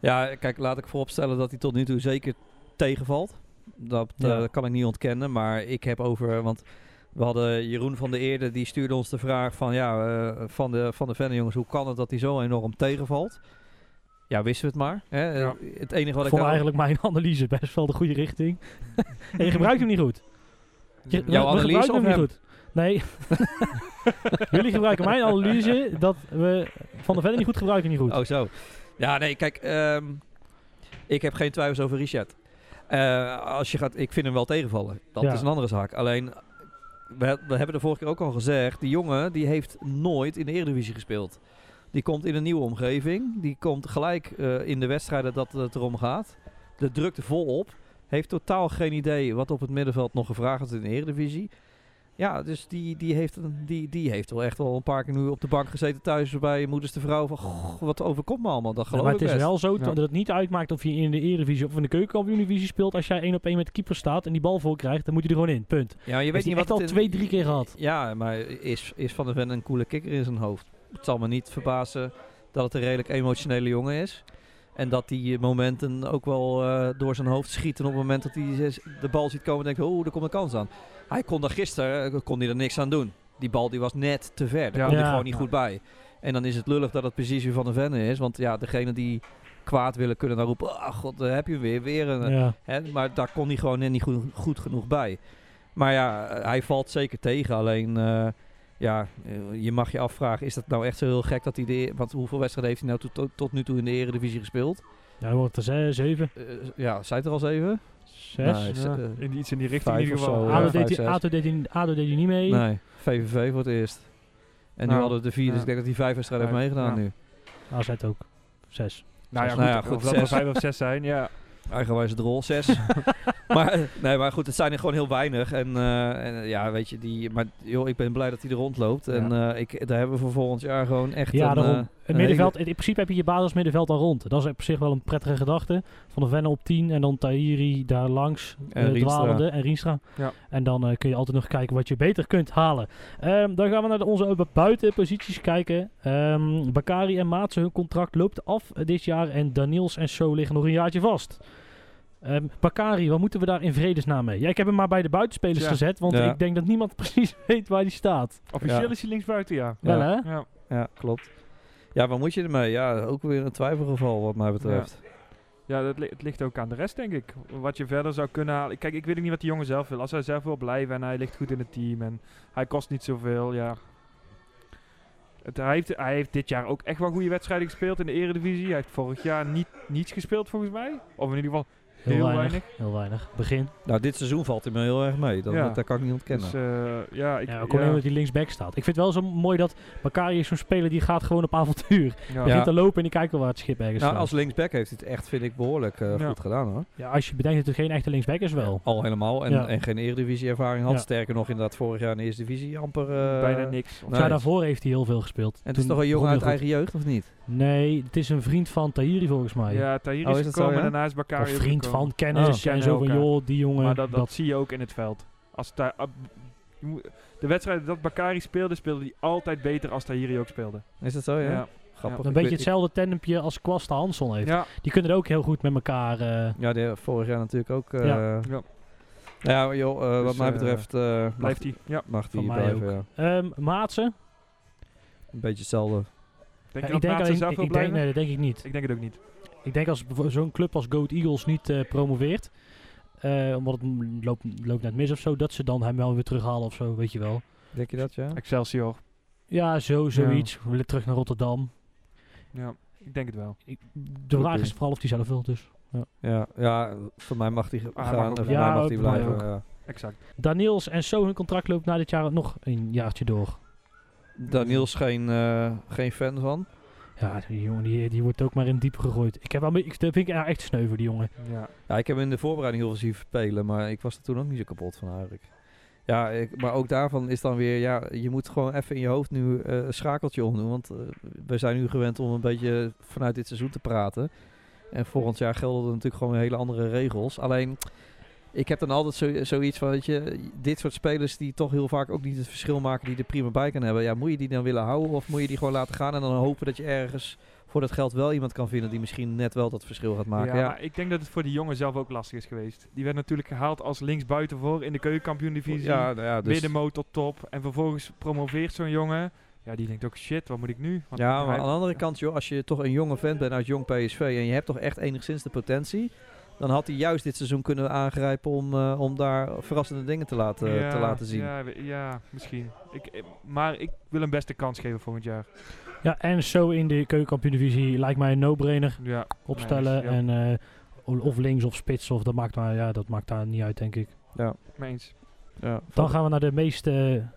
C: ja, kijk, laat ik vooropstellen dat hij tot nu toe zeker tegenvalt. Dat
A: Ja.
C: kan ik niet ontkennen, maar ik heb over, want we hadden Jeroen van der Eerde, die stuurde ons de vraag van, ja, eh, van de, van de Venne jongens, hoe kan het dat hij zo enorm tegenvalt? Ja, wisten we het maar. Hè?
B: Ja.
C: Het enige wat
A: Ik
C: ik
A: vond eigenlijk mijn analyse best wel de goede richting. en je gebruikt hem niet goed. Je,
C: Jouw
A: we
C: analyse of
A: hem niet
C: hem?
A: goed. Nee. Jullie gebruiken mijn analyse dat we Van de Ven niet goed gebruiken, niet goed.
C: Oh, zo. Ja, nee, kijk. ehm, ik heb geen twijfels over Richard. Eh, als je gaat, ik vind hem wel tegenvallen. Dat
A: Ja.
C: is een andere zaak. Alleen, we, hebben de vorige keer ook al gezegd. Die jongen die heeft nooit in de Eredivisie gespeeld. Die komt in een nieuwe omgeving. Die komt gelijk eh, in de wedstrijden dat het erom gaat. De drukte volop. Heeft totaal geen idee wat op het middenveld nog gevraagd wordt in de Eredivisie. Ja, dus die, die, heeft, een- die, die heeft wel echt wel een paar keer nu op de bank gezeten thuis bij moeders de vrouw van "Goh, wat overkomt me allemaal. Dat
A: Ja,
C: geloof
A: maar
C: ik
A: het is
C: best.
A: wel zo
B: Ja.
A: dat het niet uitmaakt of je in de Eredivisie of in de Keukenkampioen-divisie speelt. Als jij één op één met de keeper staat en die bal voor krijgt, dan moet je er gewoon in. Punt.
C: Ja, maar je
A: Weet niet
C: wat
A: al twee, drie keer gehad.
C: Ja, maar is, is Van der Ven een coole kikker in zijn hoofd? Het zal me niet verbazen dat het een redelijk emotionele jongen is. En dat die momenten ook wel eh, door zijn hoofd schieten op het moment dat hij de bal ziet komen en denkt, oh, er komt een kans aan. Hij kon daar gisteren eh, kon hij er niks aan doen. Die bal die was net te ver. Daar
B: Ja.
C: kon hij gewoon niet goed bij. En dan is het lullig dat het precies weer Van der Ven is. Want ja, degene die kwaad willen kunnen dan roepen, ah god, daar heb je hem weer. Weer een. Hè, maar daar kon hij gewoon net niet goed, goed genoeg bij. Maar ja, eh, hij valt zeker tegen. Alleen, eh, ja, eh, je mag je afvragen, is dat nou echt zo heel gek dat hij de... e- Want hoeveel wedstrijden heeft hij nou tot, tot, nu toe in de Eredivisie gespeeld?
A: Ja, dan wordt er zeven,
C: Eh, ja, zijn het er al zeven?
A: Zes.
C: Nee,
B: Ja,
C: eh,
B: in iets in die richting in ieder
C: of
B: geval.
C: zo,
B: Ja.
A: ADO, deed hij. ADO, deed hij, ADO deed hij niet mee.
C: Nee, VVV voor het eerst. En nu
B: Nou,
C: hadden we de vier, dus ik denk dat hij vijf wedstrijden heeft meegedaan
B: ja.
C: nu.
A: AZ ook. Zes.
B: Nou ja,
C: Nou
B: goed,
C: ja, goed,
B: of dat er vijf of zes zijn, ja.
C: Eigenwijze drol, zes. maar, nee, maar goed, het zijn er gewoon heel weinig. En, eh, en ja, weet je, die, maar joh, ik ben blij dat hij er rondloopt. En eh, ik, daar hebben we voor volgend jaar gewoon echt
A: Ja,
C: een,
A: daarom. Het middenveld, in principe heb je je basismiddenveld al rond. Dat is op zich wel een prettige gedachte. Van de Venne op 10 en dan Tahiri daar langs,
C: En
A: eh, dwalende en Rienstra.
B: Ja.
A: En dan eh, kun je altijd nog kijken wat je beter kunt halen. Ehm, dan gaan we naar onze buitenposities kijken. Ehm Bakari en Maatsen, hun contract loopt af eh, dit jaar. En Daniels en So liggen nog een jaartje vast. Ehm Bakari, wat moeten we daar in vredesnaam mee? Ja, ik heb hem maar bij de buitenspelers
B: Ja.
A: gezet, want
C: Ja.
A: ik denk dat niemand precies weet waar die staat.
B: Officieel
C: Ja.
B: is hij linksbuiten, ja.
C: Ja.
A: Wel hè?
B: Ja.
C: Ja, klopt. Ja, wat moet je ermee? Ja, ook weer een twijfelgeval wat mij betreft.
B: Ja, dat li- het ligt ook aan de rest, denk ik. Wat je verder zou kunnen halen. Kijk, ik weet ook niet wat die jongen zelf wil. Als hij zelf wil blijven en hij ligt goed in het team en hij kost niet zoveel, ja. Het, hij, heeft, hij heeft dit jaar ook echt wel goede wedstrijden gespeeld in de eredivisie. Hij heeft vorig jaar niet, niets gespeeld, volgens mij. Of in ieder geval
A: Heel,
B: heel,
A: weinig,
B: weinig.
A: Heel weinig. Begin.
C: Nou, dit seizoen valt hij me heel erg mee. Dat,
B: Ja.
C: dat kan ik niet ontkennen.
B: Dus eh, ja, ik...
A: Ja, ook alleen omdat hij linksback staat. Ik vind het wel zo mooi dat Bakari is zo'n speler die gaat gewoon op avontuur.
B: ja.
A: Begint te lopen en die kijkt wel waar het schip ergens
C: nou,
A: staat.
C: als linksback heeft hij het echt, vind ik, behoorlijk eh,
B: Ja.
C: goed gedaan hoor.
A: Ja, als je bedenkt dat het geen echte linksback is wel.
C: Al helemaal. En,
A: Ja.
C: en geen eredivisie ervaring had.
A: Ja.
C: Sterker nog, inderdaad, vorig jaar in de eerste divisie amper... eh,
B: Bijna niks.
C: nee.
A: Ja, daarvoor heeft hij heel veel gespeeld.
C: En het is toch een jongen uit eigen jeugd, of niet?
A: Nee, het is een vriend van Tahiri volgens mij.
B: Ja, Tahir
C: Oh,
B: is gekomen en daarna is Bakari ook
A: vriend
B: gekomen.
A: Van, kennis
C: Oh.
A: en zo van joh, die jongen.
B: Maar dat, dat, zie je ook in het veld. Als je moet- de wedstrijden dat Bakari speelde, speelde hij altijd beter als Tahiri ook speelde.
C: Is dat zo, ja?
B: Ja.
C: Grappig.
A: een beetje hetzelfde tandempje als Kwasta Hansson heeft.
B: Ja.
A: Die kunnen er ook heel goed met elkaar. eh,
C: Ja, de, vorig jaar natuurlijk ook. eh
A: Ja.
B: Ja.
C: Nou ja, joh, eh, wat
B: Dus,
C: mij betreft eh, mag,
B: Blijft hij. Ja.
C: mag
A: mij
C: blijven. Ja.
A: Ehm Maatsen.
C: Een beetje hetzelfde.
B: Denk
A: ik
B: dat
A: denk,
B: Maatsen
A: alleen,
B: zelf
A: ik
B: wil
A: denk,
B: blijven?
A: nee, dat denk ik niet.
B: Ik denk het ook niet.
A: Ik denk als zo'n club als Goat Eagles niet eh, promoveert, eh, omdat het loopt, loopt net mis of zo, dat ze dan hem wel weer terughalen of zo, weet je wel.
C: Denk je dat, ja?
B: Excelsior.
A: Ja, zo, zoiets. We willen terug naar Rotterdam.
B: Ja, ik denk het wel.
A: Ik, de vraag is vooral of hij zelf wil, dus.
C: Ja, ja voor mij mag die
B: Ah,
C: gaan.
B: mag
C: en
B: ook
C: voor
A: blijven.
C: mij mag
A: Ja, mij
C: blijven. ja.
B: Exact.
A: Daniels en zo hun contract loopt na dit jaar nog een jaartje door.
C: Daniels geen, eh, geen fan van.
A: Ja, die jongen die, die wordt ook maar in diep gegooid. Ik heb wel, ik dat vind ik echt sneu voor die jongen.
B: Ja.
C: Ja, ik heb hem in de voorbereiding heel veel zien spelen, maar ik was er toen ook niet zo kapot van eigenlijk. Ja, ik, maar ook daarvan is dan weer, ja, je moet gewoon even in je hoofd nu eh, een schakeltje omdoen. Want eh, we zijn nu gewend om een beetje vanuit dit seizoen te praten. En volgend jaar gelden er natuurlijk gewoon hele andere regels. Alleen, ik heb dan altijd zo, zoiets van, weet je, dit soort spelers die toch heel vaak ook niet het verschil maken, die er prima bij kan hebben. Ja, moet je die dan willen houden of moet je die gewoon laten gaan en dan hopen dat je ergens voor dat geld wel iemand kan vinden die misschien net wel dat verschil gaat maken.
B: Ja, ik denk dat het voor die jongen zelf ook lastig is geweest. Die werd natuurlijk gehaald als linksbuiten voor in de keukenkampioen-divisie.
C: ja, nou ja, dus,
B: Middenmoot tot top. En vervolgens promoveert zo'n jongen. Ja, die denkt ook, shit, wat moet ik nu? Want
C: Ja, maar aan de andere kant, joh, als je toch een jonge vent bent uit jong PSV en je hebt toch echt enigszins de potentie, dan had hij juist dit seizoen kunnen aangrijpen om, eh, om daar verrassende dingen te laten,
B: ja,
C: te laten zien.
B: Ja, ja misschien. Ik, eh, maar ik wil hem best de kans geven volgend jaar.
A: Ja, en zo in de keukenkampioen-divisie lijkt mij een no-brainer
B: Ja,
A: opstellen. En, eh, of links of spits, of dat maakt, maar, ja, dat maakt daar niet uit, denk ik.
C: Ja,
B: mee eens.
C: ja.
A: Dan gaan we naar de meest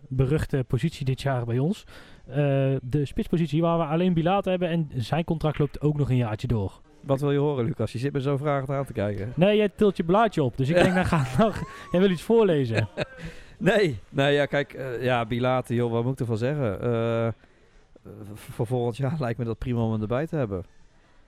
A: beruchte positie dit jaar bij ons. Eh, de spitspositie waar we alleen Bilaat hebben en zijn contract loopt ook nog een jaartje door.
C: Wat wil je horen, Lucas? Je zit me zo vragend aan te kijken.
A: Nee, jij tilt je blaadje op, dus ik denk, dan ga nog, jij wil iets voorlezen.
C: Nee, nee, ja, kijk, eh, ja, Bilate, joh, wat moet ik ervan zeggen? Eh, voor volgend jaar lijkt me dat prima om hem erbij te hebben.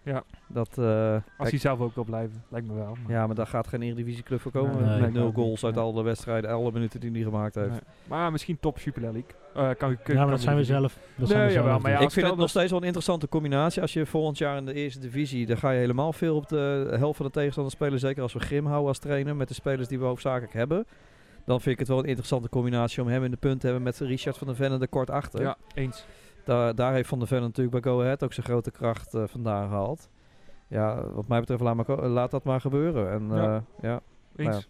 B: Ja.
C: Dat, eh,
B: Als
C: kijk,
B: hij zelf ook wil blijven, lijkt me wel. maar-
C: ja, maar daar gaat geen Eredivisieclub voor komen.
A: Nee,
C: met nul goals
B: niet,
C: uit
B: ja.
C: alle wedstrijden, alle minuten die hij gemaakt heeft.
B: Nee. Maar misschien top Super League. Eh, kan,
A: Ja, maar dat zijn we zelf. Dat zijn
B: Nee,
A: we
B: jawel,
A: zelf
B: maar ja,
C: ik vind het nog steeds wel een interessante combinatie. Als je volgend jaar in de eerste divisie, dan ga je helemaal veel op de helft van de tegenstander spelen. Zeker als we Grim houden als trainer met de spelers die we hoofdzakelijk hebben. Dan vind ik het wel een interessante combinatie om hem in de punt te hebben met Richard van der Venne er kort achter.
B: Ja, eens.
C: Daar, daar heeft Van der Ven natuurlijk bij Go Ahead ook zijn grote kracht eh, vandaan gehaald. Ja, wat mij betreft laat, maar laat dat maar gebeuren. En,
B: Ja.
C: ja. ja.
B: Eens.
C: Ja.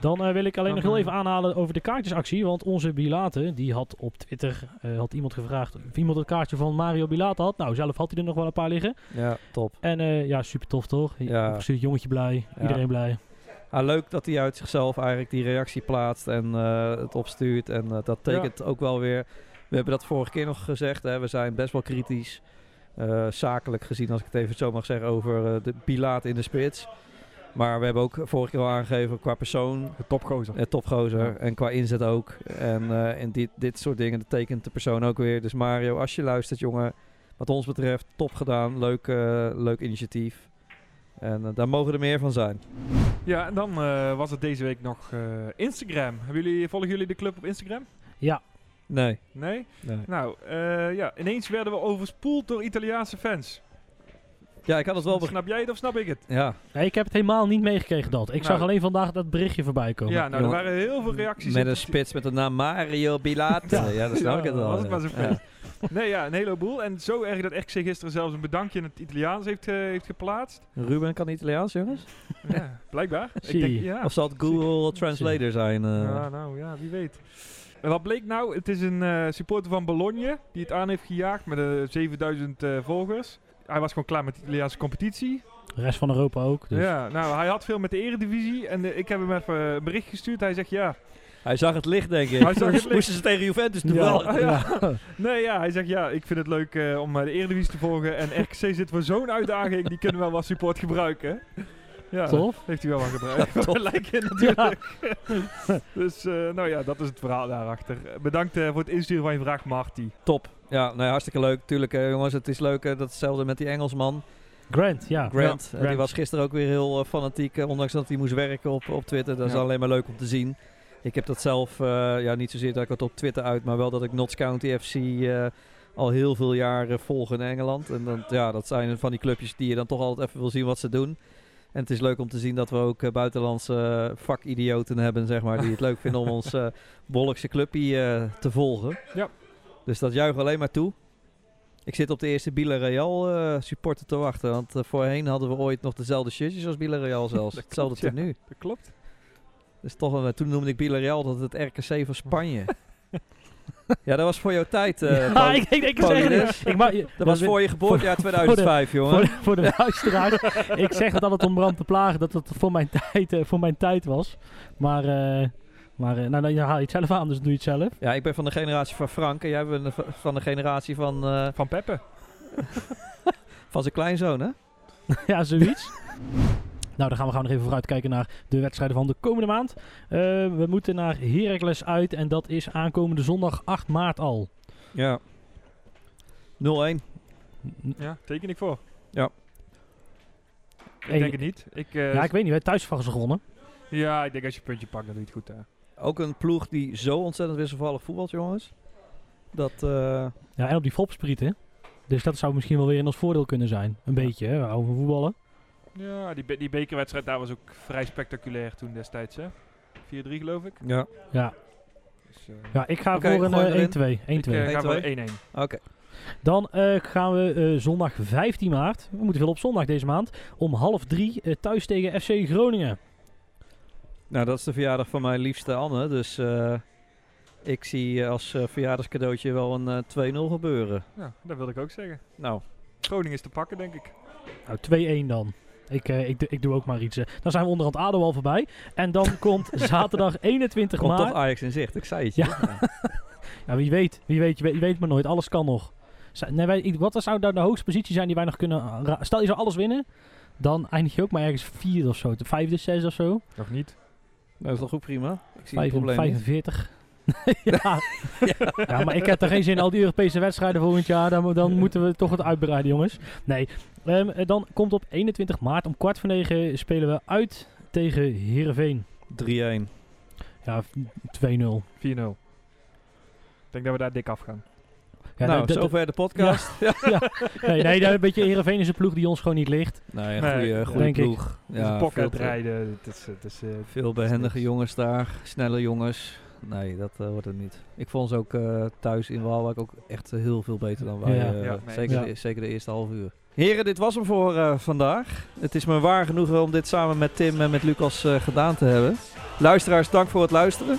A: Dan eh, wil ik alleen nog heel
B: eh,
A: even aanhalen over de kaartjesactie. Want onze Bilate, die had op Twitter eh, had iemand gevraagd of iemand het kaartje van Mario Bilate had. Nou, zelf had hij er nog wel een paar liggen.
C: ja, top.
A: En eh, ja, super tof toch?
C: Ja.
A: Opgestuurd, jongetje blij,
C: Ja.
A: iedereen blij.
C: Ah, leuk dat hij uit zichzelf eigenlijk die reactie plaatst en eh, het opstuurt. En eh, dat tekent ook wel weer. We hebben dat vorige keer nog gezegd. Hè, we zijn best wel kritisch. eh, zakelijk gezien, als ik het even zo mag zeggen, over eh, de pilaat in de spits. Maar we hebben ook vorige keer al aangegeven qua persoon
B: De topgozer.
C: Eh, topgozer.
B: Ja.
C: En qua inzet ook. En, eh, en dit, dit soort dingen dat tekent de persoon ook weer. Dus Mario, als je luistert, jongen. Wat ons betreft, top gedaan. Leuk, eh, leuk initiatief. En daar mogen er meer van zijn.
B: Ja, en dan eh, was het deze week nog eh, Instagram. Hebben jullie, volgen jullie de club op Instagram?
A: Ja,
C: Nee.
B: Nee?
C: nee.
B: Nou, eh, ja, ineens werden we overspoeld door Italiaanse fans.
C: Ja, ik had het wel... be-
B: Snap jij het of snap ik het?
C: Ja,
A: Nee, ik heb het helemaal niet meegekregen dat. Ik
B: Nou.
A: zag alleen vandaag dat berichtje voorbij komen.
B: Ja, nou, er waren heel veel reacties.
C: met een
B: de-
C: spits met de naam Mario Bilate. Ja,
A: Ja.
C: dat snap ik het
B: Ja,
C: wel.
B: was
C: Ja.
B: Nee, ja, een heleboel. En zo erg dat RKC gisteren zelfs een bedankje in het Italiaans heeft, heeft geplaatst.
C: Ruben kan Italiaans, jongens?
B: ja, blijkbaar. Ik denk, ja.
C: Of zal het Google Translator zijn? eh?
B: Ja, nou ja, wie weet. En wat bleek nou? Het is een eh, supporter van Bologna die het aan heeft gejaagd met eh 7000 eh, volgers. Hij was gewoon klaar met de Italiaanse competitie.
A: De rest van Europa ook. Dus.
B: Ja, nou, hij had veel met de eredivisie. En ik heb hem even een bericht gestuurd. Hij zegt ja.
C: Hij zag het licht, denk ik.
B: Hij zag het licht.
C: Moesten ze tegen Juventus doen?
A: Ja,
C: wel?
A: ja.
B: Nee, ja, hij zegt ja, ik vind het leuk eh, om de eredivisie te volgen. En RKC zit voor zo'n uitdaging. Die kunnen wel wat support gebruiken. Ja,
A: Tof.
B: heeft hij wel wat gebruikt.
C: Ja,
B: in natuurlijk. dus, eh, nou ja, dat is het verhaal daarachter. Bedankt eh, voor het insturen van je vraag, Marty.
C: Top. Ja, nee, hartstikke leuk. Tuurlijk, eh, jongens, het is leuk. dat hetzelfde met die Engelsman.
A: Grant, ja.
C: Grant.
A: Ja,
C: die was gisteren ook weer heel fanatiek. ondanks dat hij moest werken op, op Twitter. Dat is
B: Ja.
C: alleen maar leuk om te zien. Ik heb dat zelf, eh, ja, niet zozeer dat ik het op Twitter uit, maar wel dat ik Notts County FC eh, al heel veel jaren volg in Engeland. En dan, ja, dat zijn van die clubjes die je dan toch altijd even wil zien wat ze doen. En het is leuk om te zien dat we ook eh, buitenlandse eh, vakidioten hebben, zeg maar, die het leuk vinden om ons eh Bollikse clubje te volgen.
B: Ja.
C: Dus dat juich alleen maar toe. Ik zit op de eerste Villarreal eh supporter te wachten. Want voorheen hadden we ooit nog dezelfde shirtjes als Villarreal zelfs.
B: Dat
C: Hetzelfde
B: klopt, ja.
C: tenue.
B: Dat klopt.
C: Dus toch een, toen noemde ik Villarreal dat het RKC van Spanje. ja, dat was voor jouw tijd. eh,
A: Ja,
C: Paul.
A: ik, ik, ik, zeg, ik ma-
C: dat was voor je geboortejaar 2005, jongen.
A: voor de, voor de luisteraars. ik zeg het altijd om brand te plagen dat het voor mijn tijd, eh, voor mijn tijd was. Maar, eh, maar eh, nou, dan haal je het zelf aan, dus doe je het zelf.
C: Ja, ik ben van de generatie van Frank en jij bent van de generatie van, eh,
B: Van Peppe.
C: van zijn kleinzoon, hè?
A: ja, zoiets. Nou, dan gaan we gewoon nog even vooruit kijken naar de wedstrijden van de komende maand. Eh, we moeten naar Heracles uit en dat is aankomende zondag 8 maart al.
C: Ja. 0-1.
B: Ja, teken ik voor.
C: Ja.
B: Ik
A: Hey,
B: denk het niet. Ik, eh,
A: ja, ik weet niet, wij thuis van ze gewonnen.
B: ja, ik denk als je een puntje pakt, dan doe je het goed daar.
C: Ook een ploeg die zo ontzettend wisselvallig voetbalt, jongens. Dat, eh,
A: Ja, en op die volksprieten. Dus dat zou misschien wel weer in ons voordeel kunnen zijn. Een beetje, hè? we houden van voetballen.
B: Ja, die, be- die bekerwedstrijd daar was ook vrij spectaculair toen destijds, hè? 4-3 geloof ik.
C: ja.
A: Ja,
B: Dus, eh,
A: ja ik ga
C: Oké,
A: voor een
C: gooi
A: eh,
C: erin.
A: 1-2. 1-2.
B: ik eh, ga
C: 1-2.
B: voor 1-1.
C: Oké.
A: Dan eh, gaan we eh, zondag 15 maart, we moeten veel op zondag deze maand, om half drie eh, thuis tegen FC Groningen.
C: Nou, dat is de verjaardag van mijn liefste Anne. Dus eh, ik zie eh, als eh, verjaardagscadeautje wel een eh 2-0 gebeuren.
B: Ja, dat wilde ik ook zeggen.
C: Nou,
B: Groningen is te pakken, denk ik.
A: Nou, 2-1 dan. Ik, eh, ik, doe- ik doe ook maar iets. eh. Dan zijn we onderhand ADO al voorbij. En dan komt zaterdag 21
C: komt toch
A: maart.
C: Ajax in zicht. Ik zei het je.
A: Ja. Ja, wie weet. Wie weet, je weet, je weet maar nooit. Alles kan nog. Nee, wij, ik- wat zou daar de hoogste positie zijn die wij nog kunnen... Stel je zou alles winnen, dan eindig je ook maar ergens vierde of zo. De vijfde, zesde of zo.
B: Nog niet.
C: Nou, dat is toch goed prima. Ik zie
A: Vijf-
C: het probleem niet.
A: 45. ja. ja, maar ik heb er geen zin in. Al die Europese wedstrijden volgend jaar, dan, dan moeten we toch wat uitbreiden, jongens. Nee, Ehm, eh, dan komt op 21 maart om kwart voor negen spelen we uit tegen Heerenveen.
C: 3-1.
A: Ja, 2-0.
B: 4-0. Ik denk dat we daar dik af gaan.
A: Ja,
C: nou,
A: dat- dat-
C: zover de podcast. Ja.
A: nee, nee, een beetje Heerenveen is een ploeg die ons gewoon niet ligt.
C: Nee, een
B: Nee,
C: goede, goede
A: denk ik.
C: ploeg.
B: Ja, uitrijden. Het is, het is, eh,
C: veel behendige jongens daar. Snelle jongens. Nee, dat eh, wordt het niet. Ik vond ze ook eh, thuis in Waalwijk ook echt heel veel beter dan wij.
A: Ja.
C: eh,
B: Ja, nee.
C: zeker,
A: Ja.
C: De, zeker de eerste half uur. Heren, dit was hem voor eh, vandaag. Het is me waar genoegen om dit samen met Tim en met Lucas eh, gedaan te hebben. Luisteraars, dank voor het luisteren.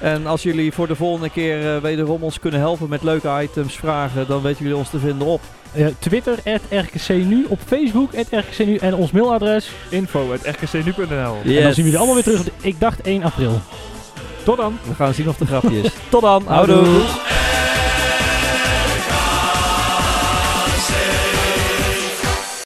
C: En als jullie voor de volgende keer eh, wederom ons kunnen helpen met leuke items, vragen, dan weten jullie ons te vinden op
A: Eh, Twitter, RKCNU. Op Facebook, RKCNU. En ons mailadres.
B: info at rkcnu.nl.
A: En dan zien we jullie allemaal weer terug. op de- Ik dacht 1 april.
B: Tot dan.
C: We gaan zien of de grapje is. Tot dan.
A: Houdoe.